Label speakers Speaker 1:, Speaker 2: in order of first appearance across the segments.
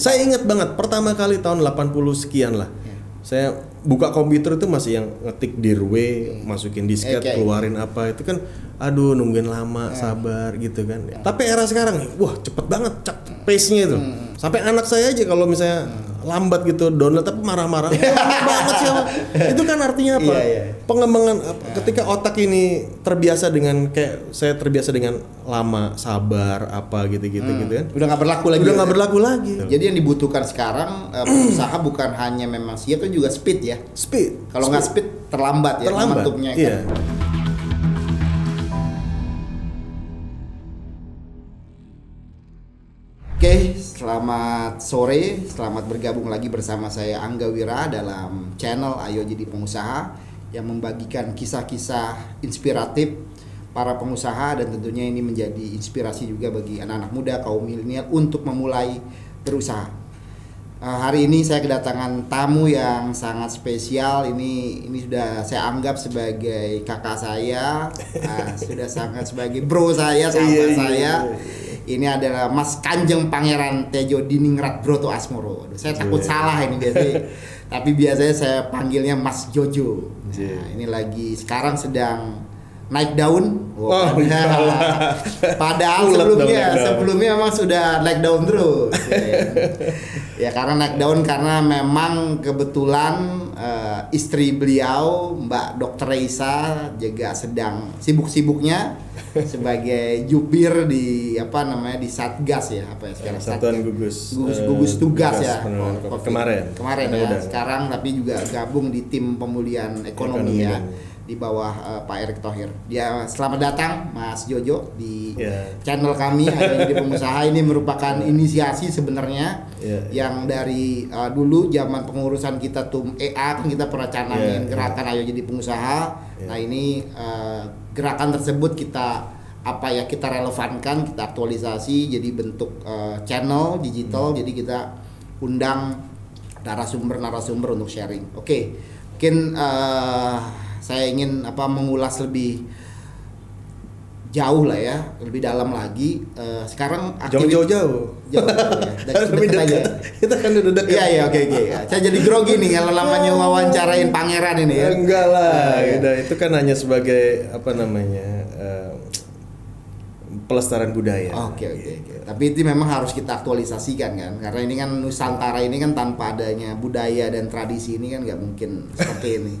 Speaker 1: Saya ingat banget pertama kali tahun 80 sekian lah.
Speaker 2: Iya.
Speaker 1: Saya buka komputer itu masih yang ngetik dirwe, masukin disket,
Speaker 2: Oke.
Speaker 1: keluarin apa itu kan aduh nungguin lama, sabar gitu kan. Tapi era sekarang wah cepet banget cep, pace-nya itu. Sampai anak saya aja kalau misalnya lambat gitu download tapi marah-marah. Banget sih? Itu kan artinya apa?
Speaker 2: Iya, iya.
Speaker 1: Pengembangan apa- ketika otak ini terbiasa dengan kayak saya terbiasa dengan lama, sabar, apa gitu-gitu gitu kan.
Speaker 2: Udah nggak berlaku lagi.
Speaker 1: Udah nggak berlaku lagi.
Speaker 2: Jadi yang dibutuhkan sekarang eh, pengusaha bukan hanya memang siap tapi juga speed ya.
Speaker 1: Speed.
Speaker 2: Kalau nggak speed terlambat ya
Speaker 1: terlambat. Iya.
Speaker 2: Kan. Selamat sore, selamat bergabung lagi bersama saya Angga Wira dalam channel Ayo Jadi Pengusaha yang membagikan kisah-kisah inspiratif para pengusaha dan tentunya ini menjadi inspirasi juga bagi anak-anak muda kaum milenial untuk memulai berusaha. Uh, hari ini saya kedatangan tamu yang sangat spesial. Ini ini sudah saya anggap sebagai kakak saya, uh, sudah sangat sebagai bro saya, sahabat
Speaker 1: Iya, iya,
Speaker 2: saya. Ini adalah Mas Kanjeng Pangeran Tejo Diningrat Broto Asmoro. Aduh, saya takut
Speaker 1: Iya.
Speaker 2: salah ini biasanya. Tapi biasanya saya panggilnya Mas Jojo.
Speaker 1: Iya.
Speaker 2: Nah, ini lagi sekarang sedang naik daun.
Speaker 1: Wah,
Speaker 2: padahal-
Speaker 1: iyalah.
Speaker 2: Padahal sebelumnya
Speaker 1: daun.
Speaker 2: sebelumnya memang sudah naik daun terus. ya. ya karena naik daun karena memang kebetulan eh, istri beliau Mbak Dr. Reisa juga sedang sibuk-sibuknya sebagai jubir di apa namanya di Satgas ya apa ya sekarang
Speaker 1: Satuan
Speaker 2: Satgas.
Speaker 1: gugus,
Speaker 2: gugus,
Speaker 1: eh,
Speaker 2: gugus tugas
Speaker 1: tugas
Speaker 2: ya oh.
Speaker 1: Kemarin.
Speaker 2: kemarin
Speaker 1: Ada
Speaker 2: ya
Speaker 1: udah.
Speaker 2: sekarang tapi juga gabung di tim pemulihan ekonomi,
Speaker 1: Ekonomi
Speaker 2: ya di bawah eh, Pak Erick Thohir. Ya selamat datang Mas Jojo di
Speaker 1: Ya.
Speaker 2: channel kami Ayo Jadi Pengusaha ini merupakan inisiasi sebenarnya
Speaker 1: Ya.
Speaker 2: yang dari uh, dulu zaman pengurusan kita tuh EA kan kita pernah canangin
Speaker 1: Ya,
Speaker 2: gerakan Ayo Jadi Pengusaha.
Speaker 1: Ya.
Speaker 2: Nah ini uh, gerakan tersebut kita apa ya kita relevankan, kita aktualisasi jadi bentuk uh, channel digital. Jadi kita undang narasumber-narasumber untuk sharing. Oke, mungkin uh, saya ingin apa mengulas lebih jauh lah ya, lebih dalam lagi. Uh, sekarang
Speaker 1: Jangan
Speaker 2: aktivitas-
Speaker 1: jauh-jauh.
Speaker 2: Jauh, ya.
Speaker 1: Lebih
Speaker 2: aja.
Speaker 1: Kita kan udah dekat.
Speaker 2: Iya iya oke oke. Saya jadi grogi nih kalau namanya wawancarain pangeran ini ya.
Speaker 1: Enggak lah,
Speaker 2: Ah, iya.
Speaker 1: udah itu kan hanya sebagai apa namanya pelestarian budaya.
Speaker 2: Oke oke oke. Tapi itu memang harus kita aktualisasikan kan, karena ini kan Nusantara ini kan tanpa adanya budaya dan tradisi ini kan nggak mungkin seperti ini.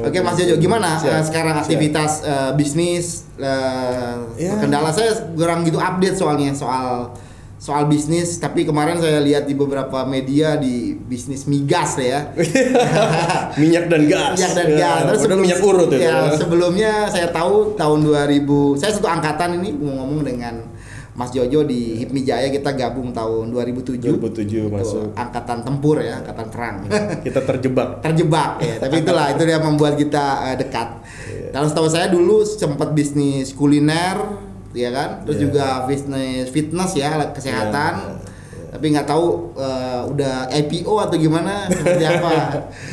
Speaker 2: oke Mas Jojo, gimana
Speaker 1: Siap,
Speaker 2: eh, sekarang
Speaker 1: siap.
Speaker 2: aktivitas eh, bisnis? eh,
Speaker 1: Ya.
Speaker 2: Kendala saya kurang gitu update soalnya soal soal bisnis. Tapi kemarin saya lihat di beberapa media di bisnis migas ya.
Speaker 1: minyak dan gas.
Speaker 2: minyak dan
Speaker 1: Ya,
Speaker 2: gas. Terus
Speaker 1: padahal minyak urut itu.
Speaker 2: Ya, sebelumnya saya tahu tahun 2000, saya satu angkatan ini mau ngomong dengan Mas Jojo di HIPMI Jaya kita gabung tahun 2007.
Speaker 1: 2007
Speaker 2: Tuh,
Speaker 1: masuk.
Speaker 2: angkatan tempur ya, angkatan perang.
Speaker 1: Kita terjebak.
Speaker 2: Terjebak ya, tapi itulah itu yang membuat kita eh, dekat.
Speaker 1: Iya.
Speaker 2: Kalau setahu saya dulu sempat bisnis kuliner ya kan, terus
Speaker 1: Iya.
Speaker 2: juga bisnis fitness ya, kesehatan.
Speaker 1: Iya, iya.
Speaker 2: Tapi nggak tahu eh, udah IPO atau gimana seperti apa.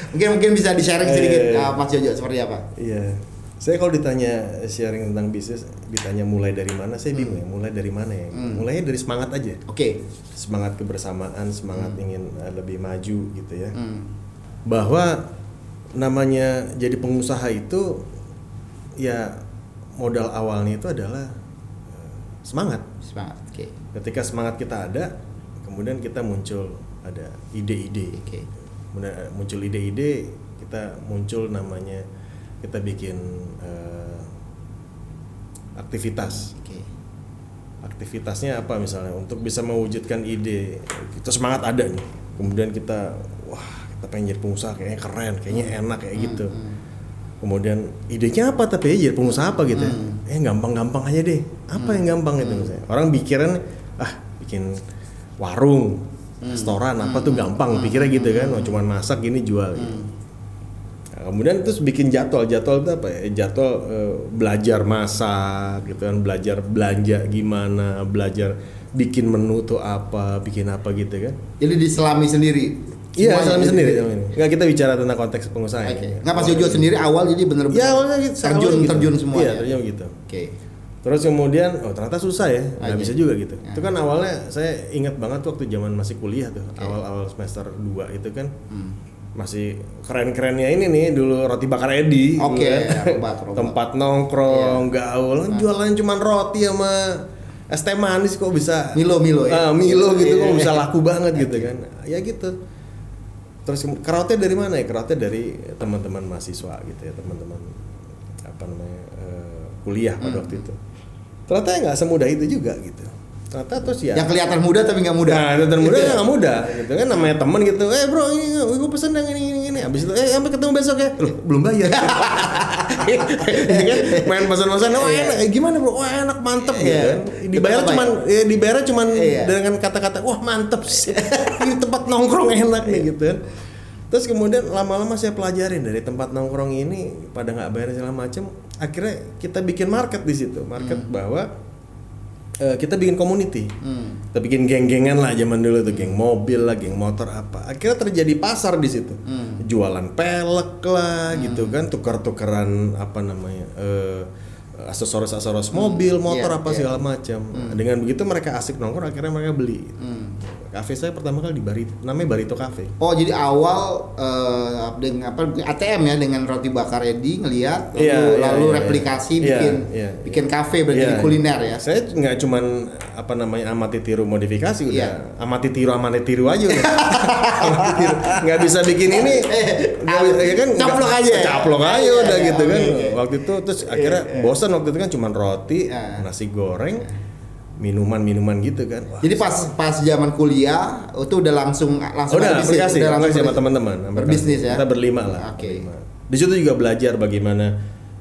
Speaker 2: mungkin mungkin bisa di sharing sedikit
Speaker 1: Eh.
Speaker 2: eh, Mas Jojo seperti apa?
Speaker 1: Iya. Saya kalau ditanya sharing tentang bisnis, ditanya mulai dari mana, saya bingung ya. Mulai dari mana ya?
Speaker 2: Hmm.
Speaker 1: Mulainya dari semangat aja.
Speaker 2: Oke.
Speaker 1: Semangat kebersamaan, semangat ingin uh, lebih maju gitu ya.
Speaker 2: Hmm.
Speaker 1: Bahwa namanya jadi pengusaha itu ya modal awalnya itu adalah uh, semangat.
Speaker 2: Semangat. Oke.
Speaker 1: Ketika semangat kita ada, kemudian kita muncul ada ide-ide.
Speaker 2: Oke.
Speaker 1: Kemudian uh, muncul ide-ide, kita muncul namanya kita bikin uh, aktivitas.
Speaker 2: Oke.
Speaker 1: Aktivitasnya apa misalnya untuk bisa mewujudkan ide kita semangat ada nih. Kemudian kita wah kita pengen jadi pengusaha kayaknya keren, kayaknya enak kayak gitu. Kemudian idenya apa tapi ya jadi pengusaha apa gitu? ya? Eh gampang-gampang aja deh. Apa yang gampang itu misalnya? Orang pikiran ah bikin warung, restoran apa tuh gampang pikirnya gitu kan, oh, cuman masak gini jual. gitu. Nah, kemudian terus bikin jadwal, jadwal itu apa ya? Jadwal eh, belajar masak gitu kan, belajar belanja gimana, belajar bikin menu tuh apa, bikin apa gitu kan.
Speaker 2: Jadi diselami sendiri.
Speaker 1: Iya, selama
Speaker 2: jadi-
Speaker 1: sendiri. selama ini. Nggak kita bicara tentang konteks pengusaha.
Speaker 2: Oke.
Speaker 1: ya.
Speaker 2: Nggak Mas Jojo sendiri awal jadi bener-bener
Speaker 1: Ya awalnya gitu.
Speaker 2: terjun
Speaker 1: awalnya gitu.
Speaker 2: terjun semuanya.
Speaker 1: Iya, terjun gitu.
Speaker 2: Oke.
Speaker 1: Terus kemudian oh ternyata susah ya, nggak bisa juga gitu. Itu kan awalnya saya ingat banget waktu zaman masih kuliah tuh, awal-awal semester 2 itu kan
Speaker 2: Hmm.
Speaker 1: masih keren-kerennya ini nih dulu roti bakar Edi.
Speaker 2: Oke,
Speaker 1: kan.
Speaker 2: robak, robak.
Speaker 1: Tempat nongkrong,
Speaker 2: Iya.
Speaker 1: gaul, kan jualan cuman roti sama es teh manis kok bisa
Speaker 2: Milo, Milo ya?
Speaker 1: Ah, Milo gitu kok
Speaker 2: Iya.
Speaker 1: bisa laku banget gitu kan. Ya gitu. Terus kerautnya dari mana ya? Kerautnya dari teman-teman mahasiswa gitu ya, teman-teman apa namanya eh, kuliah pada
Speaker 2: Hmm.
Speaker 1: waktu itu. Ternyata ya nggak semudah itu juga gitu. Ternyata terus ya.
Speaker 2: Yang kelihatan muda tapi nggak muda.
Speaker 1: Nah, itu muda nggak mudah gitu kan namanya teman gitu. Eh bro, ini gue pesen yang ini ini ini. Habis itu eh sampai ketemu besok ya. Loh, belum bayar. Ya kan? Main pesan-pesan, oh enak, Eh, gimana bro? Wah enak, mantep gitu
Speaker 2: Iya.
Speaker 1: kan. Dibayar
Speaker 2: Tetap
Speaker 1: cuman, ya, dibayar cuman
Speaker 2: Iya.
Speaker 1: dengan kata-kata, wah mantep sih. Ini tempat nongkrong enak nih gitu kan. Terus kemudian lama-lama saya pelajarin dari tempat nongkrong ini pada nggak bayar segala macam. Akhirnya kita bikin market di situ, market bahwa eh, kita bikin community.
Speaker 2: Hmm.
Speaker 1: Kita bikin geng-gengan lah zaman dulu tuh, geng mobil lah, geng motor apa. Akhirnya terjadi pasar di situ.
Speaker 2: Hmm.
Speaker 1: Jualan pelek lah gitu kan, tukar-tukaran apa namanya? eh aksesoris-aksesoris mobil, motor
Speaker 2: Iya,
Speaker 1: apa
Speaker 2: iya.
Speaker 1: segala macam. Dengan begitu mereka asik nongkrong, akhirnya mereka beli.
Speaker 2: Hmm.
Speaker 1: Kafe saya pertama kali di Barito, namanya Barito Cafe.
Speaker 2: Oh jadi awal eh, dengan apa ATM ya dengan roti bakar Edi ngelihat lalu,
Speaker 1: Iya, iya,
Speaker 2: lalu
Speaker 1: iya,
Speaker 2: replikasi
Speaker 1: iya.
Speaker 2: bikin
Speaker 1: Iya,
Speaker 2: bikin kafe berarti
Speaker 1: Iya.
Speaker 2: di kuliner ya.
Speaker 1: Saya nggak cuman apa namanya amati tiru modifikasi udah
Speaker 2: Iya.
Speaker 1: amati tiru amati tiru aja udah. amati tiru. Nggak bisa bikin ini. Nggak bisa- ya kan
Speaker 2: Caplok aja ya?
Speaker 1: Caplok aja
Speaker 2: Iya,
Speaker 1: udah
Speaker 2: iya,
Speaker 1: gitu kan.
Speaker 2: oke, oke.
Speaker 1: Waktu itu terus akhirnya bosan waktu itu kan cuman roti,
Speaker 2: Iya.
Speaker 1: nasi goreng, minuman-minuman gitu kan. Wah,
Speaker 2: Jadi pas pas zaman kuliah itu udah langsung langsung
Speaker 1: udah
Speaker 2: ada bisnis,
Speaker 1: aplikasi,
Speaker 2: udah langsung
Speaker 1: aplikasi sama teman-teman.
Speaker 2: Berbisnis ya.
Speaker 1: Kita berlima lah.
Speaker 2: Oke.
Speaker 1: berlima. Di situ juga belajar bagaimana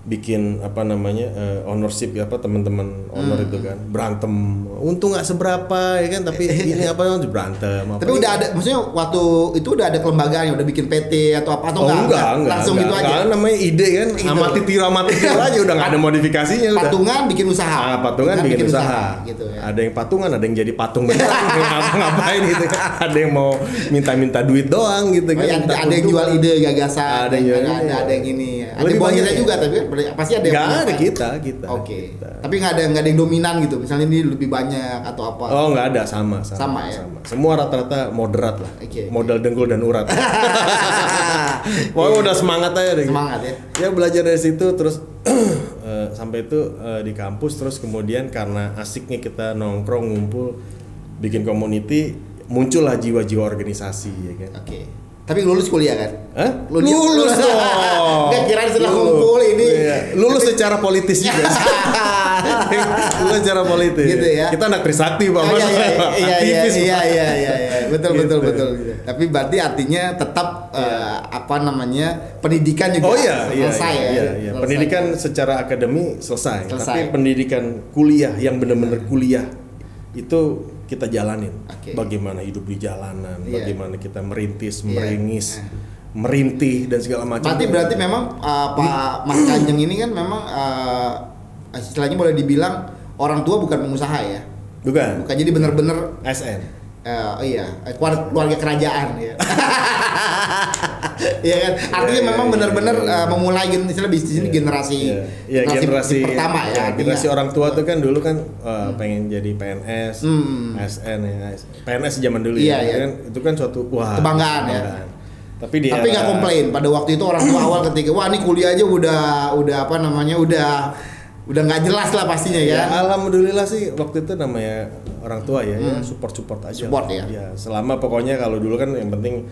Speaker 1: bikin apa namanya eh, ownership ya apa teman-teman owner
Speaker 2: Hmm.
Speaker 1: itu kan berantem untung nggak seberapa ya kan tapi ini apa yang berantem apa
Speaker 2: Tapi udah ada maksudnya waktu itu udah ada kelembagaan yang udah bikin PT atau apa
Speaker 1: oh
Speaker 2: atau enggak?
Speaker 1: enggak, enggak,
Speaker 2: langsung
Speaker 1: enggak,
Speaker 2: gitu aja.
Speaker 1: enggak, namanya ide kan
Speaker 2: Gitu.
Speaker 1: amati tiru amati tiru aja udah nggak ada modifikasinya udah
Speaker 2: Patungan bikin usaha.
Speaker 1: Ah, patungan bikin, usaha.
Speaker 2: gitu ya.
Speaker 1: Ada yang patungan, ada yang jadi patung beneran, ngapa-ngapain gitu kan. Ada yang mau minta-minta duit doang gitu
Speaker 2: Oh,
Speaker 1: kan.
Speaker 2: ya,
Speaker 1: minta
Speaker 2: ada, ada yang jual ide gagasan,
Speaker 1: Ada yang
Speaker 2: ada, ada, ada yang ini. Ada yang
Speaker 1: ya.
Speaker 2: juga tapi ber- pasti ada yang
Speaker 1: Nggak ada kita, kita.
Speaker 2: Oke.
Speaker 1: kita.
Speaker 2: Tapi nggak ada nggak ada yang dominan gitu. Misalnya ini lebih banyak atau apa.
Speaker 1: Oh nggak ada sama sama
Speaker 2: Sama ya?
Speaker 1: Semua rata-rata moderat lah.
Speaker 2: Oke, oke.
Speaker 1: Modal dengkul dan urat. Pokoknya udah semangat aja deh.
Speaker 2: Semangat ya.
Speaker 1: Ya belajar dari situ terus eh, sampai itu eh, di kampus terus kemudian karena asiknya kita nongkrong ngumpul bikin community muncullah jiwa-jiwa organisasi ya kan.
Speaker 2: Oke. Tapi lulus kuliah kan?
Speaker 1: Hah?
Speaker 2: Lulus-
Speaker 1: Lulus dong.
Speaker 2: Nggak kirain setelah ngumpul ini.
Speaker 1: Iya. Lulus secara politis juga. Lulus secara politis.
Speaker 2: Gitu ya.
Speaker 1: Kita anak Trisakti Pak.
Speaker 2: Iya, iya, iya, iya, iya, iya, iya, iya, betul,
Speaker 1: Gitu.
Speaker 2: betul, betul. Tapi berarti artinya tetap eh, apa namanya pendidikan juga
Speaker 1: Oh iya, iya,
Speaker 2: selesai
Speaker 1: iya,
Speaker 2: ya.
Speaker 1: iya, iya.
Speaker 2: Selesai.
Speaker 1: Pendidikan secara akademi selesai,
Speaker 2: Selesai.
Speaker 1: tapi pendidikan kuliah yang benar-benar kuliah itu kita jalanin.
Speaker 2: Oke.
Speaker 1: Bagaimana hidup di jalanan,
Speaker 2: Iya.
Speaker 1: bagaimana kita merintis,
Speaker 2: Iya.
Speaker 1: meringis,
Speaker 2: Eh.
Speaker 1: merintih dan segala macam.
Speaker 2: Berarti berarti memang uh, Pak Mas Kanjeng ini kan memang uh, istilahnya boleh dibilang orang tua bukan pengusaha ya.
Speaker 1: bukan
Speaker 2: Bukan jadi bener-bener
Speaker 1: SN.
Speaker 2: Uh, iya keluarga, keluarga kerajaan ya. Iya kan? Artinya
Speaker 1: Iya,
Speaker 2: memang
Speaker 1: iya,
Speaker 2: benar-benar
Speaker 1: iya, iya.
Speaker 2: uh, memulai gen- istilah bisnis ini
Speaker 1: Iya.
Speaker 2: generasi,
Speaker 1: Iya, Iya, generasi,
Speaker 2: pertama ya. artinya.
Speaker 1: generasi orang tua tuh kan dulu kan uh, pengen jadi PNS,
Speaker 2: Hmm.
Speaker 1: ASN ya, PNS zaman dulu
Speaker 2: Iya,
Speaker 1: ya,
Speaker 2: iya.
Speaker 1: kan itu kan suatu wah
Speaker 2: Kebanggaan ya.
Speaker 1: Tapi di
Speaker 2: Tapi nggak komplain pada waktu itu orang tua awal ketika wah ini kuliah aja udah udah apa namanya udah udah nggak jelas lah pastinya
Speaker 1: Ya,
Speaker 2: ya.
Speaker 1: alhamdulillah sih waktu itu namanya orang tua ya, ya support support aja.
Speaker 2: Hmm. Support
Speaker 1: lah.
Speaker 2: ya.
Speaker 1: selama pokoknya kalau dulu kan yang penting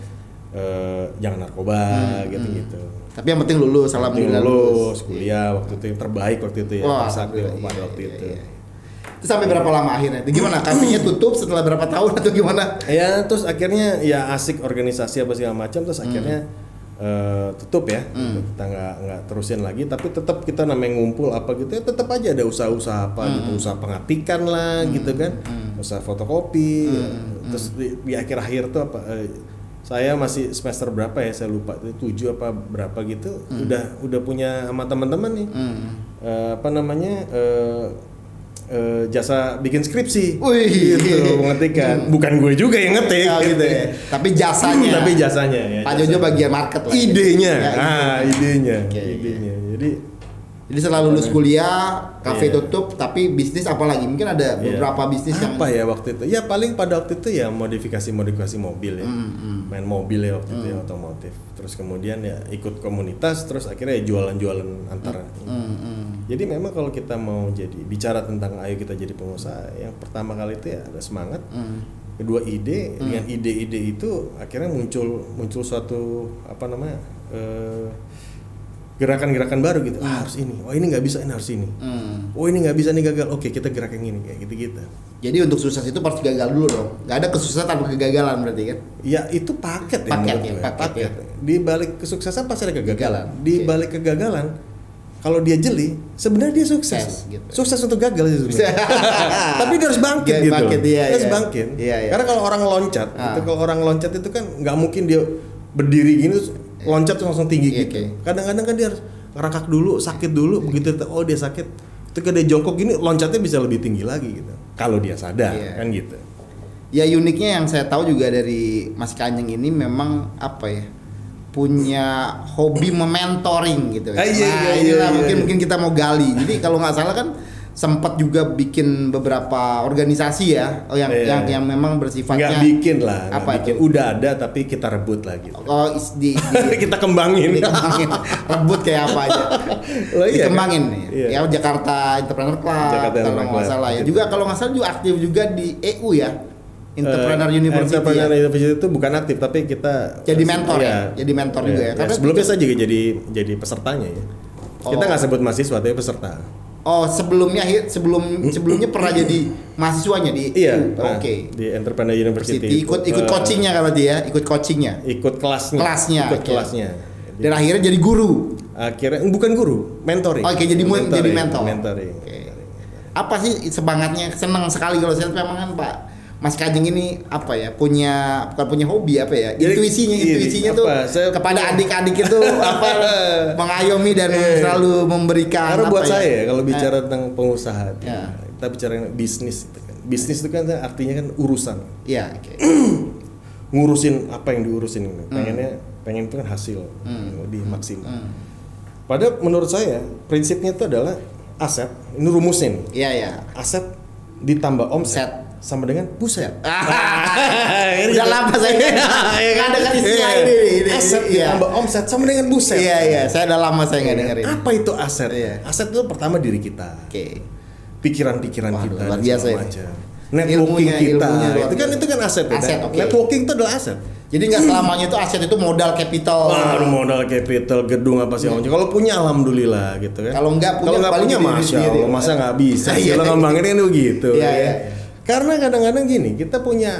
Speaker 1: eh, jangan narkoba gitu-gitu.
Speaker 2: Tapi yang penting lulus, Hmm, alhamdulillah
Speaker 1: lulus, kuliah waktu itu yang terbaik waktu itu ya,
Speaker 2: Wah,
Speaker 1: Sakti
Speaker 2: alhamdulillah,
Speaker 1: pada
Speaker 2: iya,
Speaker 1: waktu
Speaker 2: iya,
Speaker 1: itu.
Speaker 2: iya. Terus sampai berapa lama akhirnya? Itu Gimana? Kafenya tutup setelah berapa tahun atau gimana?
Speaker 1: Ya terus akhirnya ya asik organisasi apa segala macam terus akhirnya eh, tutup ya. Kita nggak nggak terusin lagi. Tapi tetap kita namanya ngumpul apa gitu ya tetap aja ada usaha-usaha apa gitu. Usaha pengatikan lah gitu kan. Usaha fotokopi. Terus di, di akhir-akhir tuh apa eh, saya masih semester berapa ya saya lupa itu tujuh apa berapa gitu. Udah udah punya sama teman-teman nih.
Speaker 2: Hmm.
Speaker 1: Eh, apa namanya eh, eh, jasa bikin skripsi
Speaker 2: Wih.
Speaker 1: gitu pengetikan bukan gue juga yang ngetik
Speaker 2: Oh, gitu ya. Tapi jasanya.
Speaker 1: tapi jasanya ya
Speaker 2: Pak. Jojo bagian market lah. ya.
Speaker 1: idenya
Speaker 2: Ya,
Speaker 1: ah idenya
Speaker 2: Oke,
Speaker 1: idenya jadi
Speaker 2: Jadi setelah lulus kuliah, kafe
Speaker 1: Iya.
Speaker 2: tutup, tapi bisnis apalagi? Mungkin ada
Speaker 1: Iya.
Speaker 2: beberapa bisnis yang
Speaker 1: apa ya waktu itu ya paling pada waktu itu ya modifikasi modifikasi mobil ya
Speaker 2: Hmm,
Speaker 1: main mobil ya waktu itu ya otomotif terus kemudian ya ikut komunitas terus akhirnya ya jualan-jualan antara
Speaker 2: Hmm, hmm.
Speaker 1: Jadi memang kalau kita mau jadi bicara tentang ayo kita jadi pengusaha yang pertama kali itu ya ada semangat
Speaker 2: Hmm.
Speaker 1: kedua ide dengan ide-ide itu akhirnya muncul muncul suatu apa namanya eh, gerakan-gerakan baru gitu ah, harus ini oh ini nggak bisa ini harus ini
Speaker 2: Hmm.
Speaker 1: oh ini nggak bisa ini gagal oke kita gerak yang ini kayak gitu gitu
Speaker 2: Jadi untuk sukses itu harus gagal dulu dong. Gak ada kesuksesan tanpa kegagalan berarti kan?
Speaker 1: Ya itu paket ya
Speaker 2: Paket
Speaker 1: menurut
Speaker 2: ya, paket ya.
Speaker 1: Di balik kesuksesan pasti ada kegagalan. Di balik kegagalan kalau dia jeli, sebenarnya dia sukses.
Speaker 2: Sukses, gitu.
Speaker 1: Sukses untuk gagal sih sebenarnya. Tapi dia harus bangkit
Speaker 2: Dia
Speaker 1: gitu.
Speaker 2: bangkit, iya,
Speaker 1: Dia harus
Speaker 2: iya.
Speaker 1: bangkit.
Speaker 2: Iya, iya.
Speaker 1: Karena kalau orang loncat,
Speaker 2: Ah.
Speaker 1: itu kalau orang loncat itu kan nggak mungkin dia berdiri gini loncat terus langsung tinggi
Speaker 2: Iya,
Speaker 1: gitu.
Speaker 2: oke.
Speaker 1: Kadang-kadang kan dia harus ngerangkak dulu, sakit dulu, begitu oh dia sakit. Ketika dia jongkok gini, loncatnya bisa lebih tinggi lagi gitu. Kalau dia sadar,
Speaker 2: Iya.
Speaker 1: kan gitu.
Speaker 2: Ya uniknya yang saya tahu juga dari Mas Kanjeng ini memang apa ya? Punya hobi mementoring gitu.
Speaker 1: Ah, iya, iya,
Speaker 2: nah,
Speaker 1: iya,
Speaker 2: inilah
Speaker 1: iya,
Speaker 2: mungkin
Speaker 1: iya.
Speaker 2: mungkin kita mau gali. Jadi kalau nggak salah kan sempat juga bikin beberapa organisasi ya oh, yang
Speaker 1: Iya.
Speaker 2: yang yang memang bersifatnya
Speaker 1: nggak bikin lah
Speaker 2: apa
Speaker 1: bikin
Speaker 2: itu?
Speaker 1: udah ada tapi kita rebut lah gitu
Speaker 2: Oh, di, di,
Speaker 1: kita kembangin
Speaker 2: dikembangin rebut kayak apa aja
Speaker 1: Loh, iya
Speaker 2: dikembangin
Speaker 1: kan? Iya.
Speaker 2: ya Jakarta Entrepreneur Club
Speaker 1: Jakarta
Speaker 2: kalau nggak salah ya
Speaker 1: gitu.
Speaker 2: juga kalau nggak salah juga aktif juga di EU ya Entrepreneur
Speaker 1: Eh,
Speaker 2: University
Speaker 1: Entrepreneur
Speaker 2: ya.
Speaker 1: University itu bukan aktif tapi kita
Speaker 2: Jadi mentor
Speaker 1: Iya.
Speaker 2: ya? Jadi mentor juga ya? Karena
Speaker 1: sebelumnya saya juga jadi jadi pesertanya ya kita
Speaker 2: Oh.
Speaker 1: nggak sebut mahasiswa tapi peserta
Speaker 2: oh sebelumnya sebelum sebelumnya pernah jadi mahasiswanya di
Speaker 1: iya pernah.
Speaker 2: oke
Speaker 1: di Entrepreneur University
Speaker 2: University ikut ikut
Speaker 1: Eh,
Speaker 2: coachingnya kalau dia ikut coachingnya
Speaker 1: ikut kelasnya
Speaker 2: Kelasnya,
Speaker 1: ikut
Speaker 2: oke.
Speaker 1: kelasnya
Speaker 2: dan akhirnya jadi guru
Speaker 1: akhirnya bukan guru mentoring
Speaker 2: Oke, jadi mu- jadi mentor.
Speaker 1: mentoring
Speaker 2: Oke. apa sih semangatnya senang sekali kalau saya memang kan Pak Mas Kajeng ini apa ya punya bukan punya hobi apa ya
Speaker 1: Jadi,
Speaker 2: intuisinya
Speaker 1: ini,
Speaker 2: intuisinya tuh
Speaker 1: apa, saya
Speaker 2: kepada adik-adik itu apa mengayomi dan
Speaker 1: Eh.
Speaker 2: selalu memberikan
Speaker 1: Karena
Speaker 2: apa
Speaker 1: buat
Speaker 2: ya?
Speaker 1: saya kalau
Speaker 2: Eh,
Speaker 1: bicara tentang pengusaha, itu,
Speaker 2: Ya.
Speaker 1: kita bicara bisnis, itu kan. bisnis itu kan artinya kan urusan,
Speaker 2: ya oke
Speaker 1: ngurusin apa yang diurusin, gitu. pengennya pengen itu kan hasil
Speaker 2: Hmm.
Speaker 1: lebih maksimal.
Speaker 2: Hmm.
Speaker 1: Padahal menurut saya prinsipnya itu adalah aset, ini rumusnya nih,
Speaker 2: iya ya
Speaker 1: aset ditambah omset
Speaker 2: Set.
Speaker 1: Sama dengan buset.
Speaker 2: Udah lama saya nggak dengar istilah ini, ini.
Speaker 1: Aset
Speaker 2: Iya.
Speaker 1: ditambah omset sama dengan buset.
Speaker 2: iya iya saya udah lama saya nggak dengerin
Speaker 1: Apa itu aset?
Speaker 2: Iya.
Speaker 1: Aset itu pertama diri kita.
Speaker 2: oke
Speaker 1: pikiran-pikiran
Speaker 2: Waduh,
Speaker 1: kita
Speaker 2: luar biasa
Speaker 1: macam. Networking
Speaker 2: Ilmunya-
Speaker 1: kita
Speaker 2: ilmunya
Speaker 1: itu kan itu kan aset, ya,
Speaker 2: Aset,
Speaker 1: kan?
Speaker 2: oke.
Speaker 1: Networking itu adalah aset.
Speaker 2: jadi nggak selamanya itu aset itu modal capital
Speaker 1: Wah, modal capital, gedung apa sih Kalau punya alhamdulillah gitu kan.
Speaker 2: Kalau nggak punya,
Speaker 1: kalau nggak punya masya. Allah, masa nggak bisa.
Speaker 2: Iya,
Speaker 1: Kalau
Speaker 2: iya.
Speaker 1: ngembangin kan begitu.
Speaker 2: Iya,
Speaker 1: ya.
Speaker 2: iya.
Speaker 1: Karena kadang-kadang gini, kita punya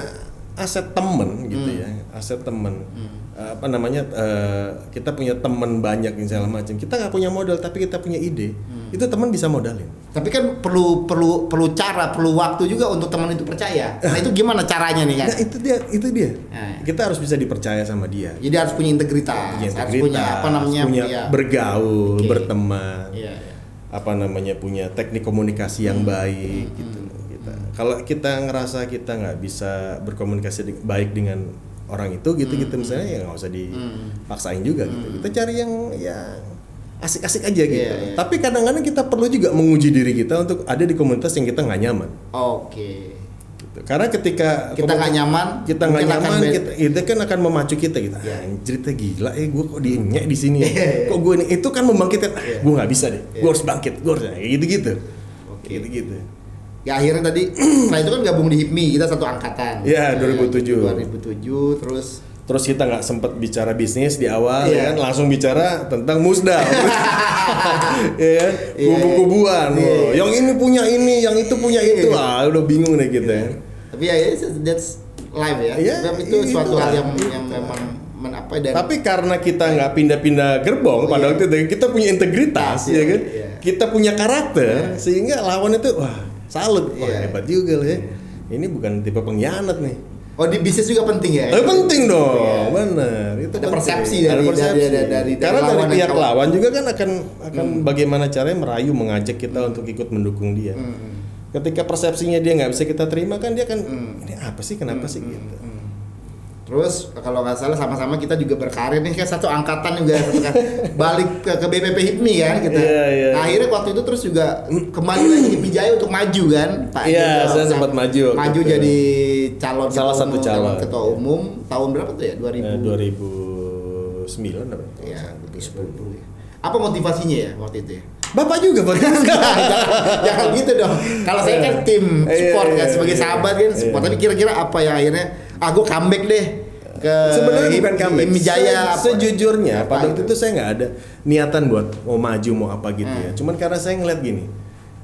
Speaker 1: aset temen gitu
Speaker 2: Hmm.
Speaker 1: ya, aset temen. Apa namanya? eh, kita punya temen banyak yang segala macam. Kita nggak punya modal, tapi kita punya ide.
Speaker 2: Hmm.
Speaker 1: Itu teman bisa modalin.
Speaker 2: Tapi kan perlu perlu perlu cara, perlu waktu juga untuk teman itu percaya. Nah itu gimana caranya nih kan?
Speaker 1: Nah itu dia, itu dia.
Speaker 2: Nah.
Speaker 1: Kita harus bisa dipercaya sama dia.
Speaker 2: Jadi harus punya integritas,
Speaker 1: Punya
Speaker 2: harus punya apa namanya?
Speaker 1: punya
Speaker 2: ya.
Speaker 1: bergaul,
Speaker 2: Oke.
Speaker 1: berteman,
Speaker 2: Iya, iya.
Speaker 1: apa namanya punya teknik komunikasi yang baik gitu. Kalau kita ngerasa kita nggak bisa berkomunikasi di- baik dengan orang itu gitu gitu misalnya ya nggak usah dipaksain juga gitu. Kita cari yang ya asik-asik aja gitu.
Speaker 2: Iya, iya.
Speaker 1: Tapi kadang-kadang kita perlu juga menguji diri kita untuk ada di komunitas yang kita nggak nyaman.
Speaker 2: Oke.
Speaker 1: Gitu. Karena ketika
Speaker 2: Kita nggak nyaman,
Speaker 1: kita nggak nyaman, kita, itu kan akan memacu kita gitu.
Speaker 2: Iya.
Speaker 1: Anjir kita gila, eh gue kok dinyek di sini,
Speaker 2: Iya, iya.
Speaker 1: kok gue ini itu kan membangkitkan, ah,
Speaker 2: Iya.
Speaker 1: gue nggak bisa deh, gue
Speaker 2: Iya.
Speaker 1: harus bangkit, gue harus kayak gitu gitu,
Speaker 2: Oke.
Speaker 1: gitu gitu.
Speaker 2: Ya akhirnya tadi, nah itu kan gabung di HIPMI, kita satu angkatan.
Speaker 1: Iya, 2007.
Speaker 2: 2007, terus
Speaker 1: Terus kita nggak sempet bicara bisnis di awal,
Speaker 2: Iya.
Speaker 1: ya kan langsung bicara tentang musda, ya kan,
Speaker 2: Iya,
Speaker 1: kubu-kubuan,
Speaker 2: iya.
Speaker 1: oh, yang ini punya ini, yang itu punya itu,
Speaker 2: Iya.
Speaker 1: ah udah bingung deh kita. ya.
Speaker 2: tapi ya ya, that's live ya.
Speaker 1: Iya,
Speaker 2: Tapi itu suatu hal yang yang memang men, apa dan
Speaker 1: Tapi karena kita nggak pindah-pindah gerbong pada
Speaker 2: Iya.
Speaker 1: waktu itu kita punya integritas
Speaker 2: Iya,
Speaker 1: ya kan.
Speaker 2: iya.
Speaker 1: Kita punya karakter sehingga lawan itu wah salut wah
Speaker 2: Iya.
Speaker 1: hebat juga loh ya. Ini bukan tipe pengkhianat nih.
Speaker 2: oh di bisnis juga penting ya.
Speaker 1: Eh, penting dong,
Speaker 2: Iya.
Speaker 1: bener. Itu
Speaker 2: Ada
Speaker 1: penting.
Speaker 2: persepsi
Speaker 1: Ada
Speaker 2: dari-
Speaker 1: persepsi.
Speaker 2: dari- dari- dari-
Speaker 1: Karena
Speaker 2: dari
Speaker 1: dari
Speaker 2: lawan dan
Speaker 1: pihak
Speaker 2: kawan. Hmm.
Speaker 1: lawan juga kan akan akan bagaimana caranya merayu mengajak kita untuk ikut mendukung dia.
Speaker 2: Hmm.
Speaker 1: Ketika persepsinya dia nggak bisa kita terima kan dia kan
Speaker 2: Hmm.
Speaker 1: ini apa sih kenapa sih gitu.
Speaker 2: Terus kalau nggak salah sama-sama kita juga berkarir nih kan satu angkatan juga satu kan balik ke, ke BPP HIPMI kan kita.
Speaker 1: Iya, iya.
Speaker 2: Nah, akhirnya waktu itu terus juga kembali lagi HIPMI Jaya untuk maju kan Pak.
Speaker 1: Iya,
Speaker 2: Jendral.
Speaker 1: saya sempat maju
Speaker 2: Maju
Speaker 1: itu.
Speaker 2: jadi calon
Speaker 1: Salah satu
Speaker 2: umum,
Speaker 1: calon.
Speaker 2: ketua umum tahun berapa tuh ya? 2000.
Speaker 1: Eh, 2009 apa?
Speaker 2: Ya, 2010 ya. Apa motivasinya ya waktu itu ya?
Speaker 1: Bapak juga Pak.
Speaker 2: jangan, jangan gitu dong. Kalau saya kan tim
Speaker 1: Iya,
Speaker 2: support
Speaker 1: iya,
Speaker 2: kan sebagai
Speaker 1: iya.
Speaker 2: sahabat kan support.
Speaker 1: Iya.
Speaker 2: Tapi kira-kira apa yang akhirnya ah gue comeback deh ke
Speaker 1: Sebenarnya bukan comeback.
Speaker 2: Jaya.
Speaker 1: Se-
Speaker 2: apa?
Speaker 1: Sejujurnya
Speaker 2: Apa
Speaker 1: pada waktu itu saya nggak ada niatan buat mau maju mau apa gitu ya.
Speaker 2: Hmm.
Speaker 1: Cuman karena saya ngeliat gini.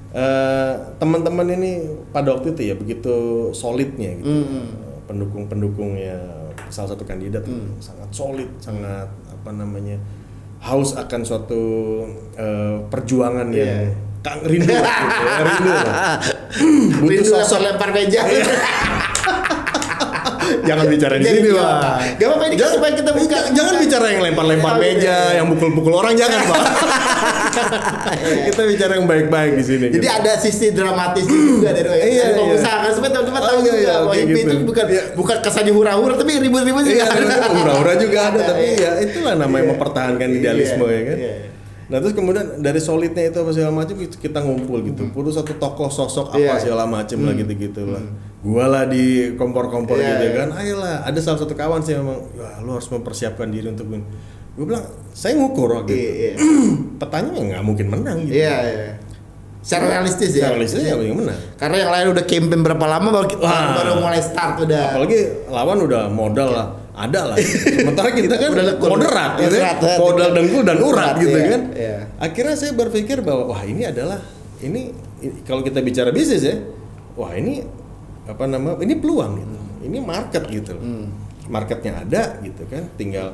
Speaker 1: eh, teman-teman ini pada waktu itu ya begitu solidnya gitu.
Speaker 2: Hmm.
Speaker 1: Pendukung-pendukungnya salah satu kandidat
Speaker 2: Hmm.
Speaker 1: sangat solid, sangat apa namanya? haus akan suatu eh, perjuangan yang
Speaker 2: Iya.
Speaker 1: kang rindu lah gitu ya, rindu lah. butuh
Speaker 2: Rindu
Speaker 1: sosok
Speaker 2: lempar meja.
Speaker 1: jangan bicara di sini pak
Speaker 2: Gak apa-apa ini supaya kita buka.
Speaker 1: jangan bicara yang lempar-lempar meja yang pukul-pukul orang jangan pak kita bicara yang baik-baik di sini
Speaker 2: Jadi
Speaker 1: gitu.
Speaker 2: ada sisi dramatis juga dari
Speaker 1: Iya, iya.
Speaker 2: kan supaya teman-teman
Speaker 1: Oh,
Speaker 2: tahu
Speaker 1: iya,
Speaker 2: juga
Speaker 1: iya,
Speaker 2: bahwa
Speaker 1: gitu.
Speaker 2: itu bukan
Speaker 1: Iya.
Speaker 2: bukan kesannya hura-hura tapi ribut-ribut juga.
Speaker 1: Hura-hura juga ada, tapi ya itulah namanya mempertahankan idealisme ya kan. Nah terus kemudian dari solidnya itu apa segala macam kita ngumpul gitu, perlu satu tokoh sosok apa
Speaker 2: Hmm.
Speaker 1: Segala macam lah gitu gitu lah. Gua lah di kompor-kompor
Speaker 2: Iya,
Speaker 1: gitu
Speaker 2: iya.
Speaker 1: kan, ayolah ada salah satu kawan sih memang, wah lu harus mempersiapkan diri untuk ini. Gue bilang, saya ngukur waktu
Speaker 2: Iya,
Speaker 1: itu.
Speaker 2: iya.
Speaker 1: Petanya ya nggak mungkin menang gitu.
Speaker 2: Iya, iya. Secara realistis ya.
Speaker 1: Secara realistis nggak mungkin menang.
Speaker 2: Karena yang lain udah campaign berapa lama baru,
Speaker 1: Wah.
Speaker 2: baru mulai start udah.
Speaker 1: Apalagi lawan udah modal lah, ada lah. Sementara kita kan
Speaker 2: Udah
Speaker 1: moderat, gitu
Speaker 2: ya.
Speaker 1: modal dengkul dan urat gitu
Speaker 2: iya,
Speaker 1: kan.
Speaker 2: iya.
Speaker 1: Akhirnya saya berpikir bahwa wah ini adalah ini kalau kita bicara bisnis ya, wah ini apa nama ini peluang gitu, ini market gitu loh.
Speaker 2: Hmm.
Speaker 1: Marketnya ada gitu kan, tinggal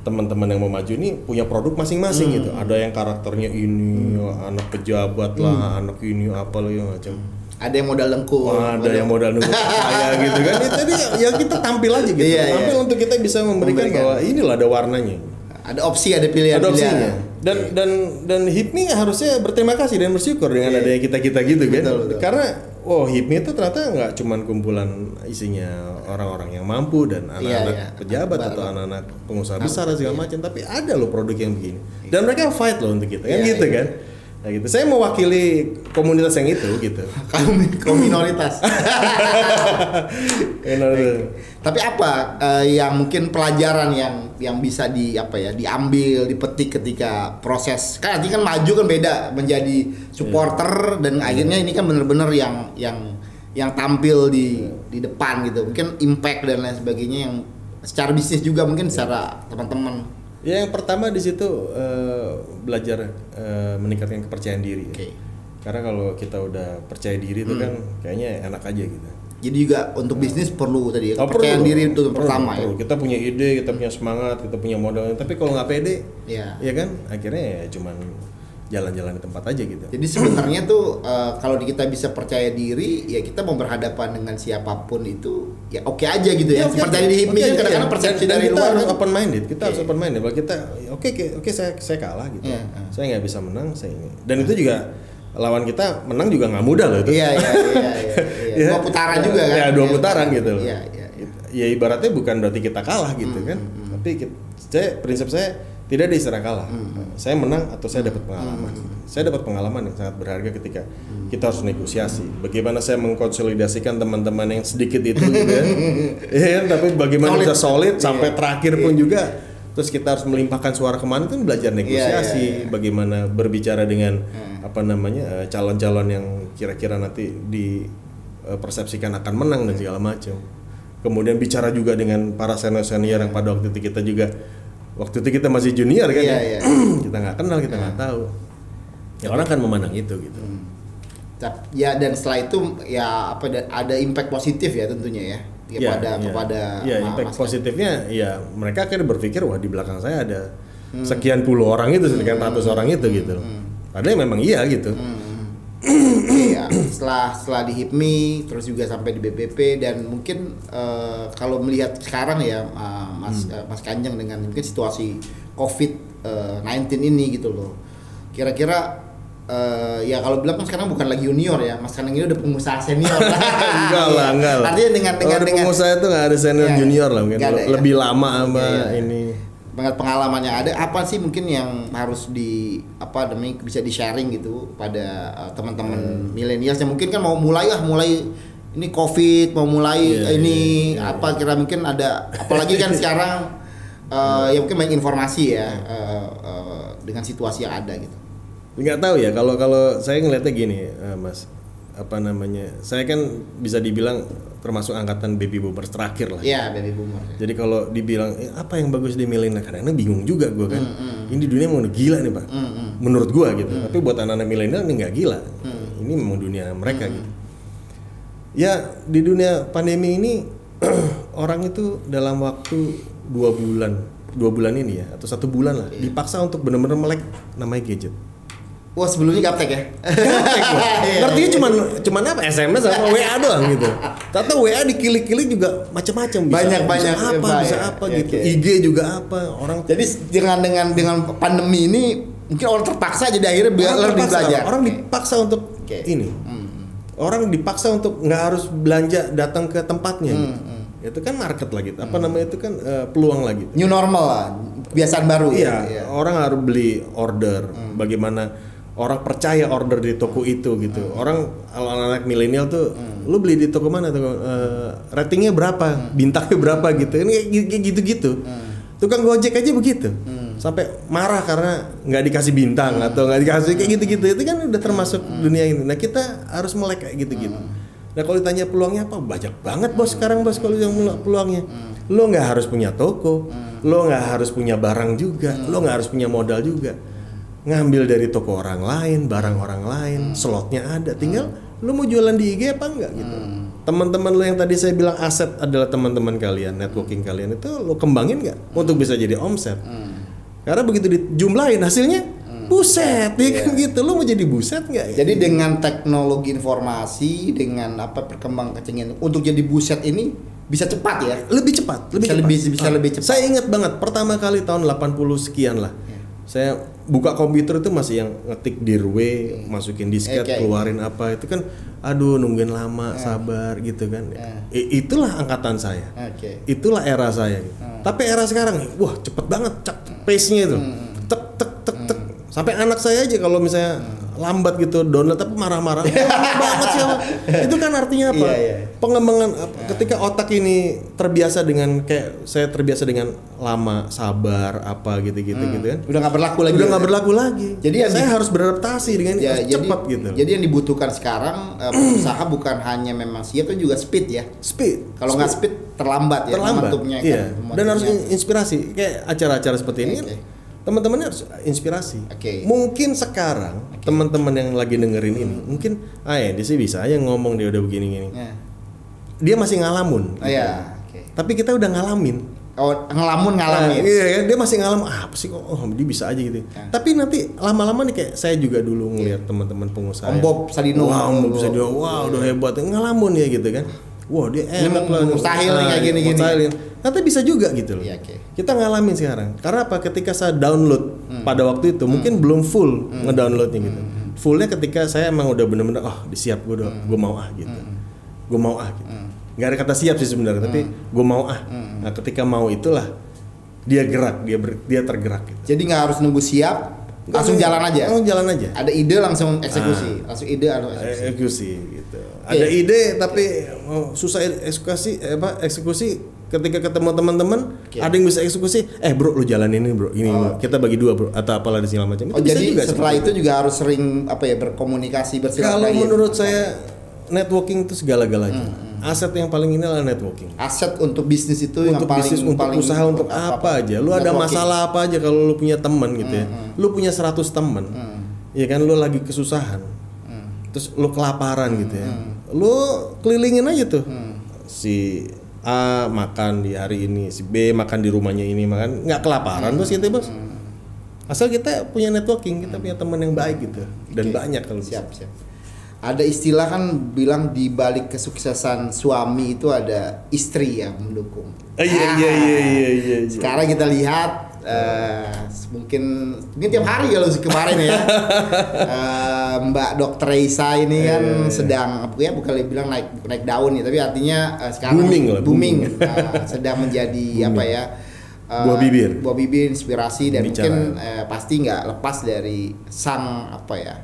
Speaker 1: teman-teman yang mau maju ini punya produk masing-masing
Speaker 2: Hmm.
Speaker 1: gitu. Ada yang karakternya ini, anak pejabat lah,
Speaker 2: Hmm.
Speaker 1: anak ini apa lah yang macam.
Speaker 2: Ada yang modal lengkung.
Speaker 1: Wah, ada yang modal nunggu saya gitu kan. Itu tadi ya kita tampil aja gitu.
Speaker 2: Iya, iya.
Speaker 1: tampil untuk kita bisa memberikan,
Speaker 2: Memberikan.
Speaker 1: bahwa inilah ada warnanya.
Speaker 2: Ada opsi, ada pilihan.
Speaker 1: ada opsinya.
Speaker 2: pilihan.
Speaker 1: Dan dan dan HIPMI harusnya berterima kasih dan bersyukur dengan
Speaker 2: Iya.
Speaker 1: adanya kita-kita gitu kan.
Speaker 2: Betul.
Speaker 1: Karena oh HIPMI itu ternyata nggak cuman kumpulan isinya orang-orang yang mampu dan anak-anak
Speaker 2: iya.
Speaker 1: pejabat
Speaker 2: Anak
Speaker 1: atau anak-anak pengusaha besar dan segala macam, tapi ada loh produk yang begini. Dan mereka fight loh untuk kita kan
Speaker 2: Iya,
Speaker 1: gitu
Speaker 2: iya.
Speaker 1: kan. Nah gitu. Saya mewakili komunitas yang itu gitu.
Speaker 2: Kaum minoritas. Tapi apa eh, yang mungkin pelajaran yang yang bisa di apa ya diambil dipetik ketika proses kan nanti kan maju kan beda menjadi supporter
Speaker 1: Iya.
Speaker 2: dan akhirnya ini kan bener-bener yang yang yang tampil di
Speaker 1: Iya.
Speaker 2: di depan gitu mungkin impact dan lain sebagainya yang secara bisnis juga mungkin secara teman-teman
Speaker 1: Ya yang pertama di situ eh, belajar eh, meningkatkan kepercayaan diri. ya.
Speaker 2: Oke.
Speaker 1: Karena kalau kita udah percaya diri itu
Speaker 2: Hmm.
Speaker 1: kan kayaknya enak aja gitu.
Speaker 2: jadi juga untuk bisnis perlu tadi ya
Speaker 1: Oh,
Speaker 2: kepercayaan
Speaker 1: perlu,
Speaker 2: diri itu
Speaker 1: perlu,
Speaker 2: pertama
Speaker 1: perlu.
Speaker 2: ya
Speaker 1: Kita punya ide, kita punya semangat, kita punya modal. Tapi kalau nggak pede,
Speaker 2: ya
Speaker 1: ya kan akhirnya ya cuman jalan-jalan di tempat aja gitu.
Speaker 2: Jadi sebenarnya tuh eh, kalau di- kita bisa percaya diri, ya kita mau berhadapan dengan siapa pun itu ya oke aja gitu ya.
Speaker 1: oke,
Speaker 2: Seperti
Speaker 1: oke.
Speaker 2: di HIPMI
Speaker 1: Oke,
Speaker 2: kan
Speaker 1: iya.
Speaker 2: kadang-kadang persepsi dari
Speaker 1: kita
Speaker 2: luar
Speaker 1: harus
Speaker 2: kan.
Speaker 1: open minded kita harus
Speaker 2: Iya.
Speaker 1: open minded bahwa kita oke oke oke saya saya kalah gitu
Speaker 2: Iya, iya.
Speaker 1: saya nggak bisa menang saya ini dan itu juga lawan kita menang juga nggak mudah loh itu
Speaker 2: Iya iya iya iya. iya. Dua putaran juga kan.
Speaker 1: ya dua
Speaker 2: Iya.
Speaker 1: putaran gitu loh
Speaker 2: Iya iya. iya.
Speaker 1: ya ibaratnya bukan berarti kita kalah gitu
Speaker 2: Hmm,
Speaker 1: kan tapi kita, saya prinsip saya tidak ada istilah kalah
Speaker 2: Hmm,
Speaker 1: saya menang atau saya dapat pengalaman saya dapat pengalaman yang sangat berharga ketika
Speaker 2: Hmm.
Speaker 1: kita harus negosiasi bagaimana saya mengkonsolidasikan teman-teman yang sedikit itu gitu ya Iya kan? tapi bagaimana
Speaker 2: Solid.
Speaker 1: bisa solid
Speaker 2: Iya.
Speaker 1: sampai terakhir pun juga terus kita harus melimpahkan suara ke mana itu belajar negosiasi
Speaker 2: iya, iya.
Speaker 1: bagaimana berbicara dengan
Speaker 2: Hmm.
Speaker 1: apa namanya eh, calon-calon yang kira-kira nanti dipersepsikan akan menang dan segala macam kemudian bicara juga dengan para senior-senior yang pada waktu itu kita juga waktu itu kita masih junior kan
Speaker 2: Iya,
Speaker 1: ya.
Speaker 2: iya.
Speaker 1: kita nggak kenal kita nggak tahu. Ya orang kan memandang itu gitu.
Speaker 2: Tap- Ya dan setelah itu ya apa da- ada impact positif ya tentunya ya. Ya,
Speaker 1: Ya,
Speaker 2: pada
Speaker 1: ya.
Speaker 2: kepada
Speaker 1: ya
Speaker 2: ma-
Speaker 1: impact positifnya ya mereka akhirnya berpikir wah di belakang saya ada
Speaker 2: Hmm.
Speaker 1: sekian puluh orang itu sekian ratus orang itu gitu loh. Padahal memang iya gitu.
Speaker 2: Oke, ya. setelah setelah di HIPMI terus juga sampai di BPP dan mungkin eh, kalau melihat sekarang ya eh, Mas
Speaker 1: Hmm.
Speaker 2: eh, Mas Kanjeng dengan mungkin situasi COVID-19 ini gitu loh. Kira-kira eh, ya kalau bilang kan sekarang bukan lagi junior ya, Mas Kaneng ini udah pengusaha senior.
Speaker 1: enggak lah, enggak lah.
Speaker 2: Artinya dengan dengan dengan
Speaker 1: pengusaha itu nggak ada senior
Speaker 2: Iya,
Speaker 1: junior lah mungkin.
Speaker 2: ada ya.
Speaker 1: Lebih lama sama
Speaker 2: Iya, iya.
Speaker 1: ini.
Speaker 2: Banget pengalamannya ada apa sih mungkin yang harus di apa demi bisa di sharing gitu pada uh, teman-teman
Speaker 1: Hmm.
Speaker 2: milenial yang mungkin kan mau mulai lah mulai ini covid mau mulai
Speaker 1: Iya,
Speaker 2: eh, ini
Speaker 1: iya, iya.
Speaker 2: apa kira mungkin ada apalagi kan sekarang uh, ya mungkin banyak informasi ya uh, uh, dengan situasi yang ada gitu
Speaker 1: nggak tahu ya kalau kalau saya ngelihatnya gini eh, mas apa namanya saya kan bisa dibilang termasuk angkatan baby boomers terakhir lah.
Speaker 2: Ya baby boomer. Ya.
Speaker 1: jadi kalau dibilang eh, apa yang bagus di milenial? Kadang bingung juga gue kan.
Speaker 2: Hmm,
Speaker 1: ini dunia mau gila nih pak. Menurut gue gitu. Tapi buat anak-anak milenial ini nggak gila.
Speaker 2: Hmm.
Speaker 1: ini memang dunia mereka gitu. Ya di dunia pandemi ini orang itu dalam waktu dua bulan dua bulan ini ya atau satu bulan lah
Speaker 2: Iya.
Speaker 1: dipaksa untuk benar-benar melek namanya gadget
Speaker 2: wah sebelumnya gaptek ya Iya,
Speaker 1: Ngertinya
Speaker 2: iya.
Speaker 1: cuman cuman apa SMS sama WA doang gitu. Tahu WA dikilik-kilik juga macam-macam bisa.
Speaker 2: Banyak,
Speaker 1: bisa
Speaker 2: banyak,
Speaker 1: apa,
Speaker 2: ya,
Speaker 1: bisa apa
Speaker 2: Ya,
Speaker 1: gitu.
Speaker 2: oke.
Speaker 1: IG juga apa. Orang
Speaker 2: jadi dengan dengan dengan pandemi ini mungkin orang terpaksa jadi akhirnya
Speaker 1: orang
Speaker 2: lebih belajar
Speaker 1: orang dipaksa untuk ini.
Speaker 2: Hmm.
Speaker 1: Orang dipaksa untuk nggak harus belanja datang ke tempatnya
Speaker 2: Hmm,
Speaker 1: gitu. Itu kan market lagi. Apa namanya itu kan eh, peluang lagi.
Speaker 2: new normal lah kebiasaan baru
Speaker 1: Iya,
Speaker 2: ya.
Speaker 1: orang harus beli order.
Speaker 2: Hmm.
Speaker 1: Bagaimana orang percaya order di toko itu gitu.
Speaker 2: Hmm.
Speaker 1: Orang kalau anak milenial tuh, lu beli di toko mana tuh? Eh, ratingnya berapa? Bintangnya berapa gitu. Ini kayak gitu-gitu.
Speaker 2: Hmm.
Speaker 1: Tukang gojek aja begitu. Sampai marah karena nggak dikasih bintang
Speaker 2: Hmm.
Speaker 1: atau nggak dikasih kayak gitu-gitu. Itu kan udah termasuk dunia ini. Nah kita harus melek kayak gitu-gitu.
Speaker 2: Hmm.
Speaker 1: Nah kalau ditanya peluangnya apa? Banyak banget bos sekarang bos kalau yang peluangnya.
Speaker 2: Hmm.
Speaker 1: Lo nggak harus punya toko, lo nggak harus punya barang juga,
Speaker 2: Hmm.
Speaker 1: lo nggak harus punya modal juga. Ngambil dari toko orang lain, barang orang lain,
Speaker 2: Hmm.
Speaker 1: slotnya ada. Tinggal lo mau jualan di IG apa enggak gitu. Teman-teman lo yang tadi saya bilang aset adalah teman-teman kalian, networking kalian itu lo kembangin nggak untuk bisa jadi omset? Karena begitu dijumlahin hasilnya buset, ya kan gitu. Lo mau jadi buset nggak? ya?
Speaker 2: Jadi dengan teknologi informasi, dengan apa perkembang kecengian untuk jadi buset ini bisa cepat ya.
Speaker 1: lebih cepat, lebih
Speaker 2: Bisa
Speaker 1: cepat.
Speaker 2: lebih- bisa
Speaker 1: Ah,
Speaker 2: lebih cepat.
Speaker 1: Saya ingat banget pertama kali tahun 80 sekian lah.
Speaker 2: Iya.
Speaker 1: Saya buka komputer itu masih yang ngetik dirwe, masukin disket,
Speaker 2: Oke.
Speaker 1: keluarin apa itu kan aduh nungguin lama, sabar gitu kan.
Speaker 2: Iya.
Speaker 1: I- itulah angkatan saya.
Speaker 2: Oke.
Speaker 1: Itulah era saya. gitu. Tapi era sekarang wah cepet banget cek pace-nya itu. Tek tek tek tek. Sampai anak saya aja kalau misalnya lambat gitu download tapi marah-marah. "Wah, lama banget sih apa?" Itu kan artinya apa?
Speaker 2: Iya, iya.
Speaker 1: Pengembangan apa- ketika otak ini terbiasa dengan kayak saya terbiasa dengan lama, sabar, apa gitu-gitu gitu kan.
Speaker 2: Udah nggak berlaku lagi.
Speaker 1: Udah nggak berlaku lagi.
Speaker 2: Jadi yang
Speaker 1: saya
Speaker 2: di-
Speaker 1: harus beradaptasi dengan
Speaker 2: Ya,
Speaker 1: cepat gitu.
Speaker 2: Jadi yang dibutuhkan sekarang eh, pengusaha bukan hanya memang siap tapi juga speed ya.
Speaker 1: speed.
Speaker 2: Kalau nggak speed terlambat ya
Speaker 1: terlambat
Speaker 2: momentumnya kan,
Speaker 1: iya dan harus in- inspirasi kayak acara-acara seperti ini
Speaker 2: Oke,
Speaker 1: kan
Speaker 2: oke.
Speaker 1: teman-teman harus inspirasi
Speaker 2: Oke.
Speaker 1: mungkin sekarang teman-teman yang lagi dengerin ini mungkin ah ya dia sih bisa aja ngomong dia udah begini-gini
Speaker 2: Ya.
Speaker 1: dia masih ngalamun
Speaker 2: Oh, iya. Oke.
Speaker 1: tapi kita udah ngalamin
Speaker 2: Oh, ngelamun
Speaker 1: Nah,
Speaker 2: ngalamin.
Speaker 1: iya kan dia masih ngalamin ah, apa sih kok oh dia bisa aja gitu
Speaker 2: Ya.
Speaker 1: tapi nanti lama-lama nih kayak saya juga dulu ngelihat teman-teman pengusaha
Speaker 2: Om Bob Sadino.
Speaker 1: wah Om Bob. Sadino wah udah hebat ngalamun ya gitu kan wah dia enak
Speaker 2: mau- mustahil nih kayak gini-gini.
Speaker 1: mustahil. Nanti bisa juga gitu loh.
Speaker 2: Iya.
Speaker 1: Kita ngalamin sekarang. Karena apa? Ketika saya download pada waktu itu mungkin belum full ngedownloadnya gitu. Fullnya ketika saya emang udah bener-bener oh disiap gue udah gue mau ah gitu. Gue mau ah gitu. Gak ada kata siap sih sebenarnya, tapi gue mau ah. Nah ketika mau itulah dia gerak, dia ber- dia tergerak gitu.
Speaker 2: Jadi nggak harus nunggu siap, langsung jalan aja.
Speaker 1: Langsung jalan aja.
Speaker 2: Ada ide langsung
Speaker 1: Ah.
Speaker 2: eksekusi, langsung ide atau eksekusi.
Speaker 1: eksekusi gitu. Ada ide tapi oh, susah eksekusi eh, apa eksekusi ketika ketemu teman-teman
Speaker 2: Oke.
Speaker 1: ada yang bisa eksekusi eh bro lu jalan ini bro ini
Speaker 2: Oh.
Speaker 1: kita bagi dua bro atau apalah di segala macam.
Speaker 2: Oh
Speaker 1: bisa
Speaker 2: jadi
Speaker 1: juga
Speaker 2: setelah itu juga harus sering apa ya berkomunikasi bersilaturahmi.
Speaker 1: kalau menurut saya networking itu segala-galanya.
Speaker 2: Hmm,
Speaker 1: aset yang paling ini adalah networking.
Speaker 2: Aset untuk bisnis itu yang
Speaker 1: untuk
Speaker 2: paling
Speaker 1: bisnis untuk
Speaker 2: paling
Speaker 1: usaha untuk apa, aja. Lu ada
Speaker 2: Networking.
Speaker 1: masalah apa aja kalau lu punya teman gitu ya. Lu punya 100 teman. Ya kan lu lagi kesusahan. Terus lu kelaparan gitu ya lu kelilingin aja tuh si A makan di hari ini si B makan di rumahnya ini makan nggak kelaparan bos gitu ya, bos asal kita punya networking kita punya teman yang baik gitu dan
Speaker 2: Oke.
Speaker 1: banyak kalau bisa.
Speaker 2: siap siap. Ada istilah kan bilang di balik kesuksesan suami itu ada istri yang mendukung.
Speaker 1: Ah, iya, iya, iya, iya, iya, iya.
Speaker 2: Sekarang kita lihat eh, mungkin mungkin tiap hari kalau kemarin ya Mbak Dokter Reisa ini kan
Speaker 1: Iya, iya.
Speaker 2: sedang ya bukan bilang naik naik daun ya tapi artinya eh, sekarang
Speaker 1: Booming lah,
Speaker 2: booming,
Speaker 1: booming.
Speaker 2: Eh, sedang menjadi apa ya eh,
Speaker 1: Buah bibir.
Speaker 2: buah bibir inspirasi dan
Speaker 1: Bicara.
Speaker 2: mungkin eh, pasti nggak lepas dari sang apa ya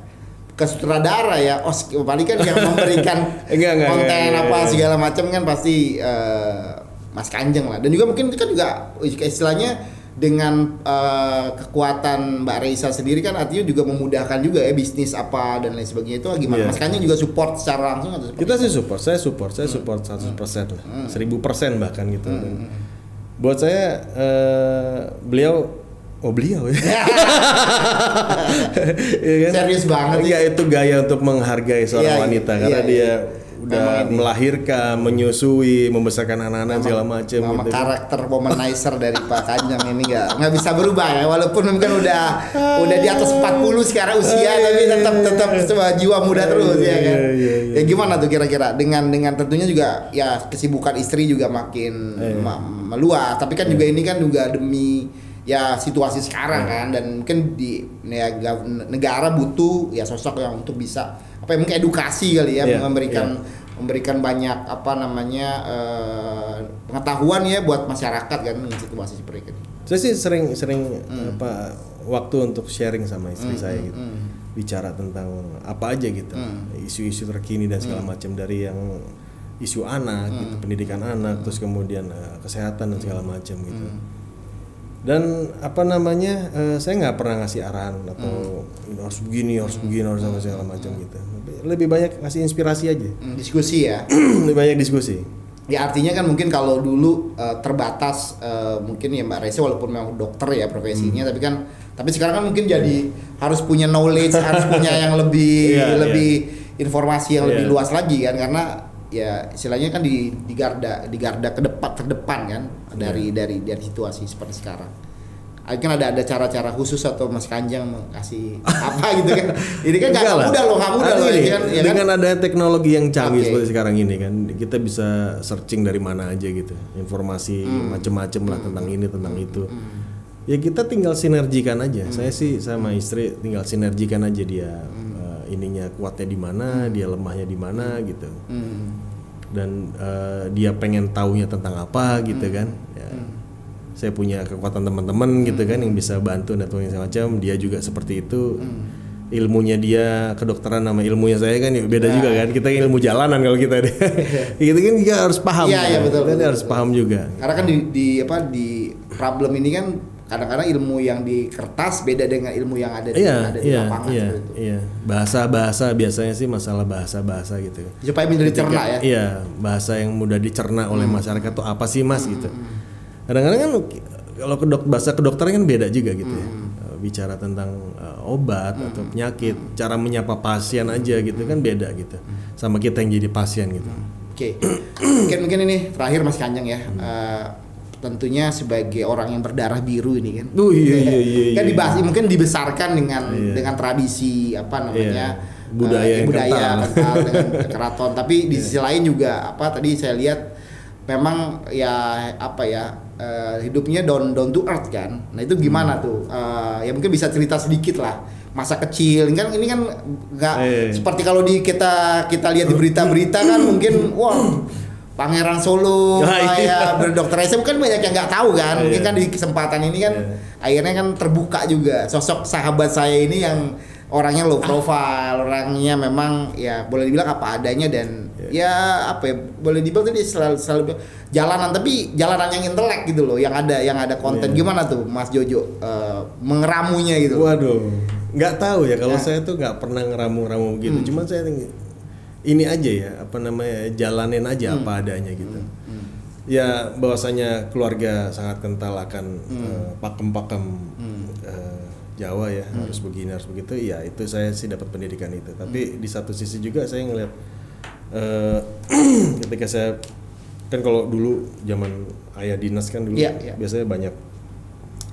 Speaker 2: ke sutradara ya oh paling kan yang memberikan
Speaker 1: Enggak, enggak,
Speaker 2: konten
Speaker 1: enggak, enggak,
Speaker 2: apa
Speaker 1: enggak.
Speaker 2: segala macam kan pasti eh, Mas Kanjeng lah dan juga mungkin itu kan juga istilahnya dengan eh, kekuatan Mbak Reisa sendiri kan artinya juga memudahkan juga ya bisnis apa dan lain sebagainya itu gimana
Speaker 1: Iya.
Speaker 2: Mas Kanjeng juga support secara langsung atau
Speaker 1: Kita sih support, saya support, saya support 100% lah, 1000% bahkan gitu. Dan Buat saya eh, beliau, oh beliau ya. Iya kan?
Speaker 2: Serius banget
Speaker 1: Iya itu gaya untuk menghargai seorang
Speaker 2: Iya, iya,
Speaker 1: wanita karena
Speaker 2: iya,
Speaker 1: dia
Speaker 2: iya.
Speaker 1: Udah
Speaker 2: Memang ini.
Speaker 1: melahirkan, menyusui, membesarkan anak-anak segala macam
Speaker 2: Nama
Speaker 1: gitu.
Speaker 2: karakter womanizer dari Pak Kanjeng ini nggak nggak bisa berubah ya walaupun mungkin udah udah di atas 40 sekarang usia
Speaker 1: iya,
Speaker 2: tapi
Speaker 1: iya,
Speaker 2: tetap tetap sebuah jiwa muda
Speaker 1: Iya,
Speaker 2: terus
Speaker 1: iya,
Speaker 2: ya kan.
Speaker 1: iya, iya, iya.
Speaker 2: Ya gimana tuh kira-kira dengan dengan tentunya juga ya kesibukan istri juga makin
Speaker 1: Iya.
Speaker 2: ma- meluas tapi kan juga ini kan juga demi ya situasi sekarang
Speaker 1: Iya.
Speaker 2: kan dan mungkin di ya, negara butuh ya sosok yang untuk bisa apa ya mungkin edukasi kali ya
Speaker 1: Iya,
Speaker 2: memberikan memberikan banyak apa namanya eh, pengetahuan ya buat masyarakat kan dengan situasi seperti ini.
Speaker 1: Saya sih sering sering
Speaker 2: Hmm.
Speaker 1: apa waktu untuk sharing sama istri saya gitu. Bicara tentang apa aja gitu.
Speaker 2: Hmm.
Speaker 1: Isu-isu terkini dan segala macam dari yang isu anak
Speaker 2: Hmm.
Speaker 1: gitu, pendidikan anak, terus kemudian eh, kesehatan dan segala macam gitu.
Speaker 2: Hmm.
Speaker 1: Dan apa namanya? eh, saya nggak pernah ngasih arahan atau
Speaker 2: Hmm.
Speaker 1: "Ini harus begini, harus begini, harus sama segala macam gitu. Lebih- Lebih banyak kasih inspirasi aja.
Speaker 2: Hmm, diskusi ya.
Speaker 1: Lebih banyak diskusi.
Speaker 2: Ya artinya kan mungkin kalau dulu eh, terbatas eh, mungkin ya Mbak Reza walaupun memang dokter ya profesinya
Speaker 1: Hmm.
Speaker 2: tapi kan tapi sekarang kan mungkin jadi harus punya knowledge harus punya yang lebih
Speaker 1: Iya,
Speaker 2: lebih informasi yang lebih
Speaker 1: Iya.
Speaker 2: luas lagi kan karena ya istilahnya kan di di garda di garda ke depan terdepan kan
Speaker 1: Iya.
Speaker 2: dari dari dari situasi seperti sekarang. Kan ada ada cara-cara khusus atau Mas Kanjeng kasih apa gitu kan. Ini kan
Speaker 1: Enggak
Speaker 2: gak
Speaker 1: lah.
Speaker 2: mudah loh, gak mudah loh ya kan. ya kan?
Speaker 1: dengan ada teknologi yang canggih
Speaker 2: Oke.
Speaker 1: seperti sekarang ini kan, kita bisa searching dari mana aja gitu, informasi
Speaker 2: Hmm.
Speaker 1: macem-macem lah tentang ini tentang itu. Ya kita tinggal sinergikan aja.
Speaker 2: Hmm.
Speaker 1: Saya sih sama istri tinggal sinergikan aja dia eh, ininya kuatnya di mana, dia lemahnya di mana gitu.
Speaker 2: Hmm.
Speaker 1: Dan eh, dia pengen taunya tentang apa gitu
Speaker 2: Hmm.
Speaker 1: kan. Ya, Saya punya kekuatan teman-teman gitu kan yang bisa bantu dan segala macam. Dia juga seperti itu.
Speaker 2: Hmm.
Speaker 1: Ilmunya dia kedokteran sama ilmunya saya kan ya beda juga kan. Kita ilmu jalanan kalau kita deh. gitu kan kita harus paham.
Speaker 2: Iya, iya, betul,
Speaker 1: Kita
Speaker 2: betul,
Speaker 1: harus paham juga.
Speaker 2: Karena kan di, di apa di problem ini kan kadang-kadang ilmu yang di kertas beda dengan ilmu yang ada di,
Speaker 1: Iya,
Speaker 2: ada di
Speaker 1: iya,
Speaker 2: lapangan
Speaker 1: iya,
Speaker 2: seperti itu.
Speaker 1: iya. Bahasa-bahasa biasanya sih masalah bahasa-bahasa gitu.
Speaker 2: Supaya menjadi cerna ya.
Speaker 1: Iya, bahasa yang mudah dicerna oleh masyarakat tuh apa sih mas gitu. Kadang-kadang kan kalau kedok bahasa kedokteran kan beda juga gitu ya. Eh, Bicara tentang eh, obat atau penyakit, cara menyapa pasien aja gitu kan beda gitu. Sama kita yang jadi pasien gitu.
Speaker 2: Oke. mungkin mungkin ini terakhir Mas Kanjeng ya. Eh, tentunya sebagai orang yang berdarah biru ini kan.
Speaker 1: Oh iya iya iya.
Speaker 2: kan
Speaker 1: iya.
Speaker 2: dibahas mungkin dibesarkan dengan
Speaker 1: Iya.
Speaker 2: dengan tradisi apa namanya
Speaker 1: Iya. Budaya yang
Speaker 2: budaya
Speaker 1: kental.
Speaker 2: kental dengan keraton tapi di sisi lain juga apa tadi saya lihat memang ya apa ya eh, hidupnya down down to earth kan. Nah itu gimana tuh? Eh, ya mungkin bisa cerita sedikit lah. Masa kecil. Kan ini kan nggak
Speaker 1: Eh.
Speaker 2: seperti kalau di kita kita lihat di berita-berita kan mungkin wah Pangeran Solo
Speaker 1: Ah, iya.
Speaker 2: kayak berdokter Esa kan banyak yang nggak tahu kan. Mungkin
Speaker 1: Iya.
Speaker 2: kan di kesempatan ini kan
Speaker 1: Iya.
Speaker 2: akhirnya kan terbuka juga. Sosok sahabat saya ini yang orangnya low profile orangnya memang ya boleh dibilang apa adanya dan ya apa ya boleh dibilang tadi selalu selalu jalanan tapi jalanan yang intelek gitu loh yang ada yang ada konten
Speaker 1: Iya.
Speaker 2: gimana tuh Mas Jojo eh, mengeramunya gitu
Speaker 1: Waduh, nggak tahu ya kalau
Speaker 2: Nah.
Speaker 1: saya tuh nggak pernah ngeramu-ramu gitu. Cuman saya ini aja ya, apa namanya, jalanin aja apa adanya gitu. Ya bahwasanya keluarga sangat kental akan eh, pakem-pakem eh, Jawa ya, harus begini harus begitu. Ya itu saya sih dapat pendidikan itu. Tapi di satu sisi juga saya ngeliat eh, ketika saya kan kalau dulu zaman ayah dinas kan dulu
Speaker 2: Iya, iya.
Speaker 1: biasanya banyak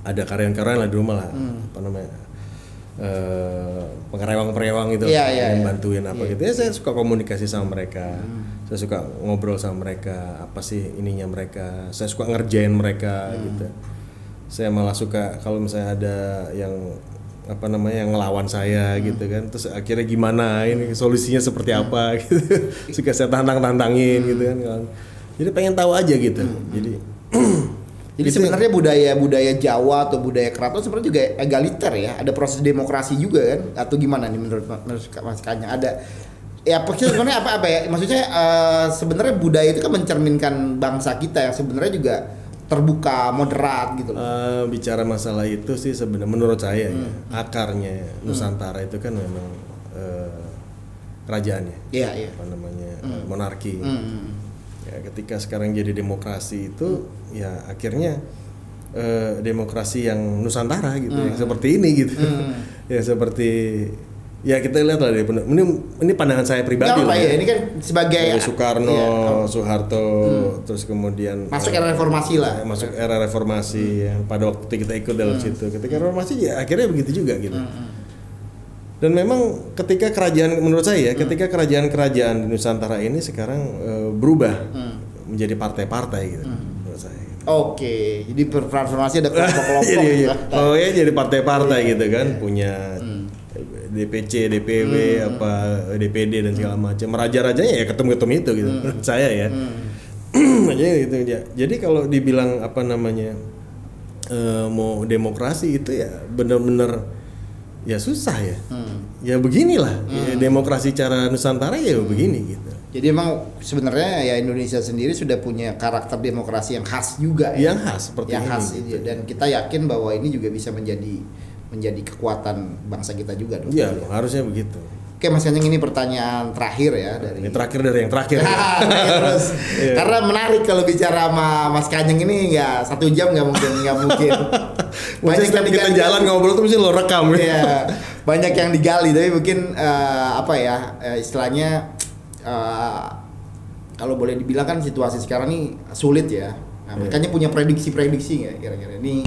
Speaker 1: ada karyawan-karyawan lah di rumah lah apa namanya eh pengerewang-pengerewang gitu
Speaker 2: Iya, iya,
Speaker 1: yang
Speaker 2: iya.
Speaker 1: bantuin apa
Speaker 2: Iya.
Speaker 1: gitu ya saya suka komunikasi sama mereka saya suka ngobrol sama mereka apa sih ininya mereka saya suka ngerjain mereka gitu saya malah suka kalau misalnya ada yang apa namanya yang ngelawan saya gitu kan terus akhirnya gimana ini solusinya seperti apa gitu suka saya tantang tantangin gitu kan jadi pengen tahu aja gitu jadi
Speaker 2: Jadi
Speaker 1: Itu-
Speaker 2: sebenarnya budaya budaya Jawa atau budaya keraton sebenarnya juga egaliter ya. Ada proses demokrasi juga kan? Atau gimana nih menurut menurut Mas Kanya? Ada ya maksudnya sebenarnya apa apa ya? Maksudnya eh, sebenarnya budaya itu kan mencerminkan bangsa kita yang sebenarnya juga terbuka, moderat gitu loh.
Speaker 1: Eh, bicara masalah itu sih sebenarnya menurut saya ya, akarnya Nusantara itu kan memang eh, kerajaannya.
Speaker 2: Iya, iya.
Speaker 1: apa namanya eh, monarki.
Speaker 2: Hmm.
Speaker 1: ya ketika sekarang jadi demokrasi itu ya akhirnya eh, demokrasi yang Nusantara gitu ya seperti ini gitu. Ya seperti ya kita lihat lah deh ini ini pandangan saya pribadi
Speaker 2: apa
Speaker 1: lah
Speaker 2: ya, ini kan sebagai
Speaker 1: Dari Soekarno
Speaker 2: Iya.
Speaker 1: Soeharto terus kemudian
Speaker 2: masuk
Speaker 1: eh,
Speaker 2: era reformasi lah.
Speaker 1: Ya, masuk era reformasi yang pada waktu kita ikut dalam situ. Ketika reformasi ya akhirnya begitu juga gitu. Dan memang ketika kerajaan menurut saya ya ketika kerajaan-kerajaan di Nusantara ini sekarang eh, berubah menjadi partai-partai gitu menurut saya.
Speaker 2: Oke, jadi transformasi ada kelompok-kelompok. ya.
Speaker 1: oh ya jadi partai-partai gitu kan punya DPC, DPW, apa DPD dan segala macam. Raja-rajanya ya ketemu-ketemu itu gitu. menurut saya ya. Jadi gitu ya. Jadi kalau dibilang apa namanya eh, mau demokrasi itu ya benar-benar ya susah ya. Ya beginilah Ya, demokrasi cara Nusantara ya begini gitu.
Speaker 2: Jadi emang sebenarnya ya Indonesia sendiri sudah punya karakter demokrasi yang khas juga ya.
Speaker 1: Yang khas seperti
Speaker 2: yang
Speaker 1: ini,
Speaker 2: khas
Speaker 1: gitu.
Speaker 2: ini. dan kita yakin bahwa ini juga bisa menjadi menjadi kekuatan bangsa kita juga dong.
Speaker 1: Iya, harusnya begitu.
Speaker 2: Oke Mas Kanjeng ini pertanyaan terakhir ya dari
Speaker 1: Ini terakhir dari yang terakhir.
Speaker 2: Terus,
Speaker 1: Iya.
Speaker 2: karena menarik kalau bicara sama Mas Kanjeng ini nggak satu jam nggak mungkin nggak mungkin.
Speaker 1: Maksudnya setiap kita
Speaker 2: digali-
Speaker 1: jalan ngobrol tuh mesti lo rekam ya.
Speaker 2: Iya, banyak yang digali tapi mungkin eh, apa ya eh, istilahnya eh, kalau boleh dibilang kan situasi sekarang ini sulit ya. Nah,
Speaker 1: Iya.
Speaker 2: makanya punya prediksi-prediksi nggak kira-kira ini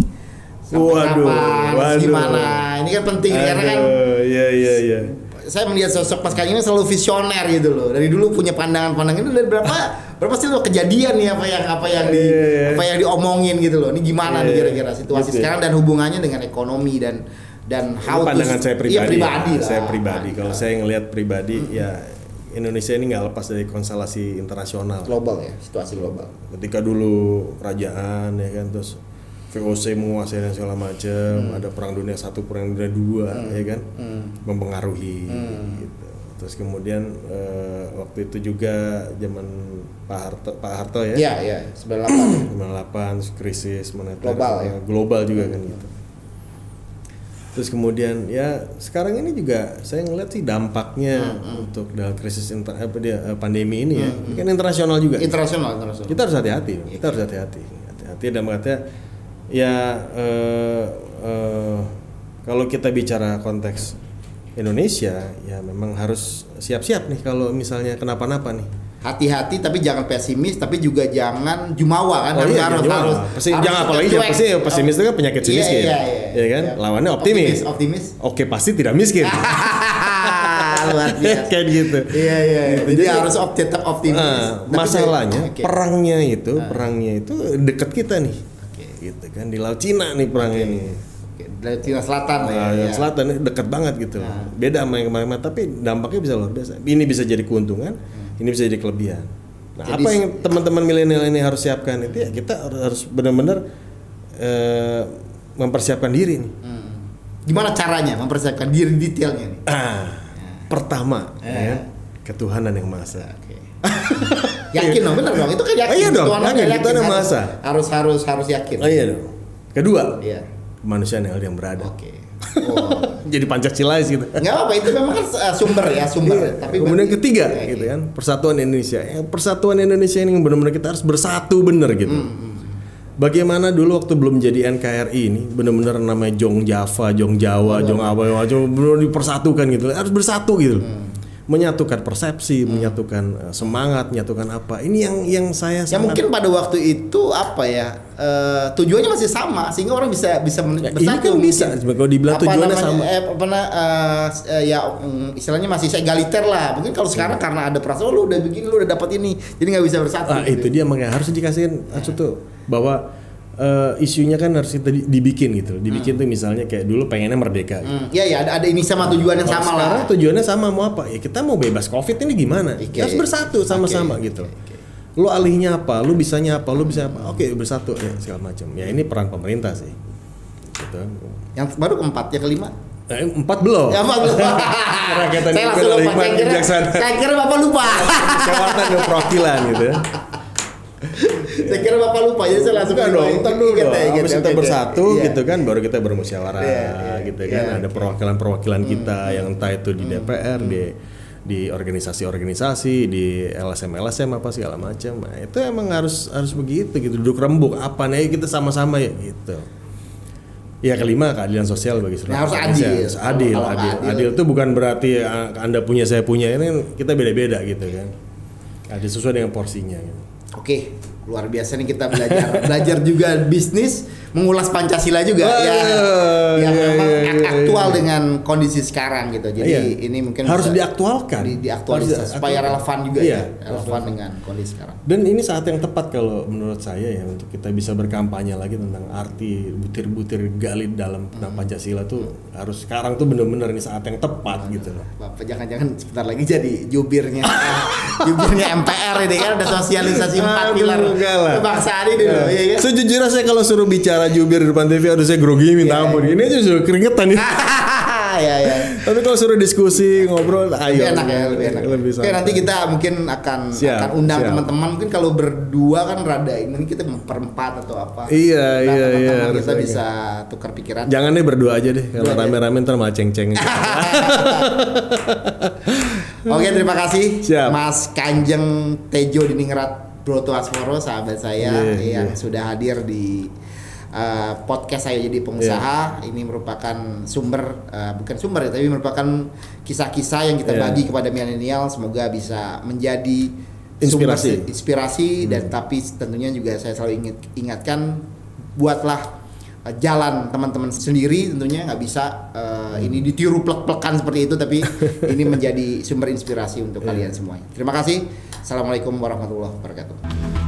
Speaker 2: sampai
Speaker 1: Waduh,
Speaker 2: kapan,
Speaker 1: waduh.
Speaker 2: gimana? Ini kan penting karena kan
Speaker 1: Aduh, iya iya iya.
Speaker 2: saya melihat sosok Mas Kanjeng ini selalu visioner gitu loh. Dari dulu punya pandangan-pandangan itu dari berapa berapa sih lo kejadian nih apa yang apa yang di
Speaker 1: Iya, iya.
Speaker 2: apa yang diomongin gitu loh. Ini gimana nih
Speaker 1: Iya,
Speaker 2: kira-kira situasi
Speaker 1: gitu ya.
Speaker 2: sekarang dan hubungannya dengan ekonomi dan dan
Speaker 1: Ini
Speaker 2: how to-
Speaker 1: pandangan saya pribadi.
Speaker 2: Iya, pribadi
Speaker 1: ya.
Speaker 2: lah.
Speaker 1: Saya pribadi.
Speaker 2: Nah,
Speaker 1: Kalau saya ngelihat pribadi ya Indonesia ini nggak lepas dari konstelasi internasional.
Speaker 2: global ya, situasi global.
Speaker 1: Ketika dulu kerajaan ya kan terus VOC menguasai dan segala macam, ada perang dunia satu, perang dunia dua, ya kan, mempengaruhi. Gitu. Terus kemudian eh, waktu itu juga zaman Pak Harto, Pak Harto ya,
Speaker 2: Iya, iya, 98.
Speaker 1: 98 krisis moneter
Speaker 2: Global, ya?
Speaker 1: eh, global juga kan gitu. Terus kemudian ya sekarang ini juga saya ngeliat sih dampaknya untuk dalam krisis inter, apa dia eh, pandemi ini ya, ini kan internasional juga.
Speaker 2: internasional, internasional.
Speaker 1: kita harus hati-hati, kita harus hati-hati, hati-hati dan katanya ya eh, eh, kalau kita bicara konteks Indonesia ya memang harus siap-siap nih kalau misalnya kenapa-napa nih.
Speaker 2: Hati-hati tapi jangan pesimis tapi juga jangan jumawa kan
Speaker 1: Oh
Speaker 2: harus
Speaker 1: iya,
Speaker 2: harus
Speaker 1: jangan
Speaker 2: harus, harus
Speaker 1: jangan apalagi jangan pasti pesimis itu kan penyakit
Speaker 2: Iya,
Speaker 1: miskin.
Speaker 2: iya, iya.
Speaker 1: Ya kan?
Speaker 2: Iya.
Speaker 1: Lawannya optimis.
Speaker 2: Optimis,
Speaker 1: Oke, pasti tidak miskin.
Speaker 2: Luar biasa.
Speaker 1: Kayak gitu.
Speaker 2: Iya, iya.
Speaker 1: Gitu.
Speaker 2: Jadi,
Speaker 1: Jadi-
Speaker 2: harus op- tetap optimis. Tapi
Speaker 1: masalahnya
Speaker 2: oke.
Speaker 1: perangnya itu, perangnya itu dekat kita nih. Gitu kan di Laut Cina nih perangnya nih.
Speaker 2: Oke, dari Cina Selatan
Speaker 1: Nah,
Speaker 2: ya.
Speaker 1: yang
Speaker 2: ya.
Speaker 1: selatan ini dekat banget gitu.
Speaker 2: Nah.
Speaker 1: Beda sama yang kemarin, tapi dampaknya bisa luar biasa. Ini bisa jadi keuntungan, ini bisa jadi kelebihan. Nah,
Speaker 2: Hmm. Jadi
Speaker 1: apa yang teman-teman milenial ini harus siapkan itu ya kita harus benar-benar eh, mempersiapkan diri nih.
Speaker 2: Hmm. Gimana caranya mempersiapkan diri detailnya nih?
Speaker 1: Ah, pertama,
Speaker 2: Eh.
Speaker 1: ya, ketuhanan yang maha esa.
Speaker 2: Oke. yakin dong, bener dong. Itu kan yakin.
Speaker 1: Oh, iya dong,
Speaker 2: Tuhan
Speaker 1: yakin,
Speaker 2: yakin,
Speaker 1: Tuhan yang Maha Esa.
Speaker 2: Harus harus harus yakin.
Speaker 1: Oh iya dong. Kedua,
Speaker 2: Iya.
Speaker 1: kemanusiaan yang adil yang berada.
Speaker 2: Oke. Oh.
Speaker 1: Jadi Pancasilais gitu.
Speaker 2: Nggak apa-apa itu memang kan uh, sumber ya sumber.
Speaker 1: Iya.
Speaker 2: Tapi
Speaker 1: Kemudian ketiga
Speaker 2: Oke.
Speaker 1: gitu kan, persatuan Indonesia. Ya, persatuan Indonesia ini benar-benar kita harus bersatu bener gitu.
Speaker 2: Hmm,
Speaker 1: Bagaimana dulu waktu belum jadi NKRI ini benar-benar namanya Jong Java, Jong Jawa, Jong apa, Jong benar dipersatukan gitu. Harus bersatu gitu.
Speaker 2: Hmm.
Speaker 1: Menyatukan persepsi, menyatukan eh, semangat, menyatukan apa. Ini yang yang saya
Speaker 2: Ya mungkin pada waktu itu apa ya eh, tujuannya masih sama sehingga orang bisa bisa
Speaker 1: Ya, ini
Speaker 2: bersatu.
Speaker 1: kan bisa.
Speaker 2: mungkin.
Speaker 1: Kalau dibilang
Speaker 2: Apa
Speaker 1: tujuannya
Speaker 2: namanya,
Speaker 1: sama.
Speaker 2: Eh, apa eh, eh, ya mm, istilahnya masih egaliter lah. Mungkin kalau sekarang karena ada perasaan oh, lu udah begini lu udah dapat ini jadi nggak bisa bersatu.
Speaker 1: Ah,
Speaker 2: gitu.
Speaker 1: itu dia makanya harus dikasihin Acu tuh bahwa eh, isunya kan harus kita di- dibikin gitu. Dibikin tuh misalnya kayak dulu pengennya merdeka.
Speaker 2: Hmm, ya ya ada, ada ini sama tujuan yang
Speaker 1: Kalau
Speaker 2: sama
Speaker 1: sekarang
Speaker 2: lah.
Speaker 1: tujuannya sama mau apa? Ya kita mau bebas covid ini gimana?
Speaker 2: Oke.
Speaker 1: Ya harus bersatu sama-sama
Speaker 2: Oke,
Speaker 1: gitu. Lu alihnya apa? Lu bisanya apa? Lu bisa apa? Oke bersatu ya segala macam. Ya ini peran pemerintah sih. Gitu.
Speaker 2: Yang baru keempat, yang kelima.
Speaker 1: Eh, empat belum.
Speaker 2: Ya Pak lupa.
Speaker 1: Rakyatan
Speaker 2: saya langsung lupa. Saya kira, saya kira Bapak lupa.
Speaker 1: Musyawaratan dan perwakilan gitu. ya.
Speaker 2: saya kira Bapak lupa, jadi saya langsung
Speaker 1: Enggak dong, ntar dulu dong.
Speaker 2: ya, ingat,
Speaker 1: Habis
Speaker 2: oke,
Speaker 1: kita
Speaker 2: oke.
Speaker 1: bersatu
Speaker 2: Iya.
Speaker 1: gitu kan, baru kita bermusyawarah
Speaker 2: Iya, iya,
Speaker 1: gitu kan.
Speaker 2: iya.
Speaker 1: Ada perwakilan-perwakilan kita yang entah itu di DPR, di di organisasi-organisasi, di LSM-LSM apa segala macam. Nah, itu emang harus harus begitu gitu. Duduk rembuk apa nih kita sama-sama ya gitu. Ya kelima keadilan sosial bagi seluruh
Speaker 2: Ya, harus adil.
Speaker 1: Harus adil,
Speaker 2: Kalau
Speaker 1: adil.
Speaker 2: adil.
Speaker 1: Adil itu bukan berarti ah, Anda punya saya punya ini kan kita beda-beda gitu kan. Adil sesuai dengan porsinya gitu.
Speaker 2: Oke, luar biasa nih kita belajar. Belajar juga bisnis, mengulas Pancasila juga
Speaker 1: Wah,
Speaker 2: ya. Yang
Speaker 1: iya,
Speaker 2: memang
Speaker 1: iya, iya,
Speaker 2: aktual
Speaker 1: iya.
Speaker 2: dengan kondisi sekarang gitu. Jadi
Speaker 1: Iya.
Speaker 2: ini mungkin
Speaker 1: harus
Speaker 2: bisa
Speaker 1: diaktualkan.
Speaker 2: di, diaktualisasi
Speaker 1: Harus
Speaker 2: supaya relevan juga
Speaker 1: Iya,
Speaker 2: ya, relevan dengan kondisi sekarang.
Speaker 1: Dan ini saat yang tepat kalau menurut saya ya untuk kita bisa berkampanye lagi tentang arti butir-butir gali dalam tentang Pancasila tuh harus sekarang tuh bener-bener ini saat yang tepat gitu loh.
Speaker 2: Bapak jangan-jangan sebentar lagi jadi jubirnya jubirnya MPR ini kan ada sosialisasi empat pilar kebangsaan ini dulu ya kan.
Speaker 1: Sejujurnya saya kalau suruh bicara jubir di depan TV aduh saya grogi minta
Speaker 2: Iya,
Speaker 1: ampun. Ini aja sudah keringetan ya.
Speaker 2: ya ya.
Speaker 1: Tapi kalau suruh diskusi ngobrol ayo.
Speaker 2: Lebih enak ya, lebih enak.
Speaker 1: Lebih
Speaker 2: Oke, nanti kita mungkin akan
Speaker 1: Siap,
Speaker 2: akan undang teman-teman mungkin kalau berdua kan rada ini kita perempat atau apa.
Speaker 1: Iya,
Speaker 2: Undang
Speaker 1: iya,
Speaker 2: teman-teman
Speaker 1: iya,
Speaker 2: Kita bisa tukar pikiran.
Speaker 1: Jangan deh berdua aja deh. Kalau rame-rame ntar malah ceng-ceng.
Speaker 2: Oke, terima kasih
Speaker 1: Siap.
Speaker 2: Mas Kanjeng Tejo Diningrat Broto Asmoro sahabat saya
Speaker 1: Iya,
Speaker 2: yang
Speaker 1: iya.
Speaker 2: sudah hadir di uh, podcast saya jadi pengusaha.
Speaker 1: Iya.
Speaker 2: Ini merupakan sumber uh, bukan sumber ya, tapi merupakan kisah-kisah yang kita
Speaker 1: Iya.
Speaker 2: bagi kepada milenial semoga bisa menjadi
Speaker 1: Inspirasi.
Speaker 2: sumber inspirasi
Speaker 1: Hmm.
Speaker 2: dan tapi tentunya juga saya selalu ingat ingatkan buatlah uh, jalan teman-teman sendiri tentunya nggak bisa uh, ini ditiru plek-plekan seperti itu tapi ini menjadi sumber inspirasi untuk
Speaker 1: Iya.
Speaker 2: kalian semuanya. Terima kasih. Assalamualaikum warahmatullahi wabarakatuh.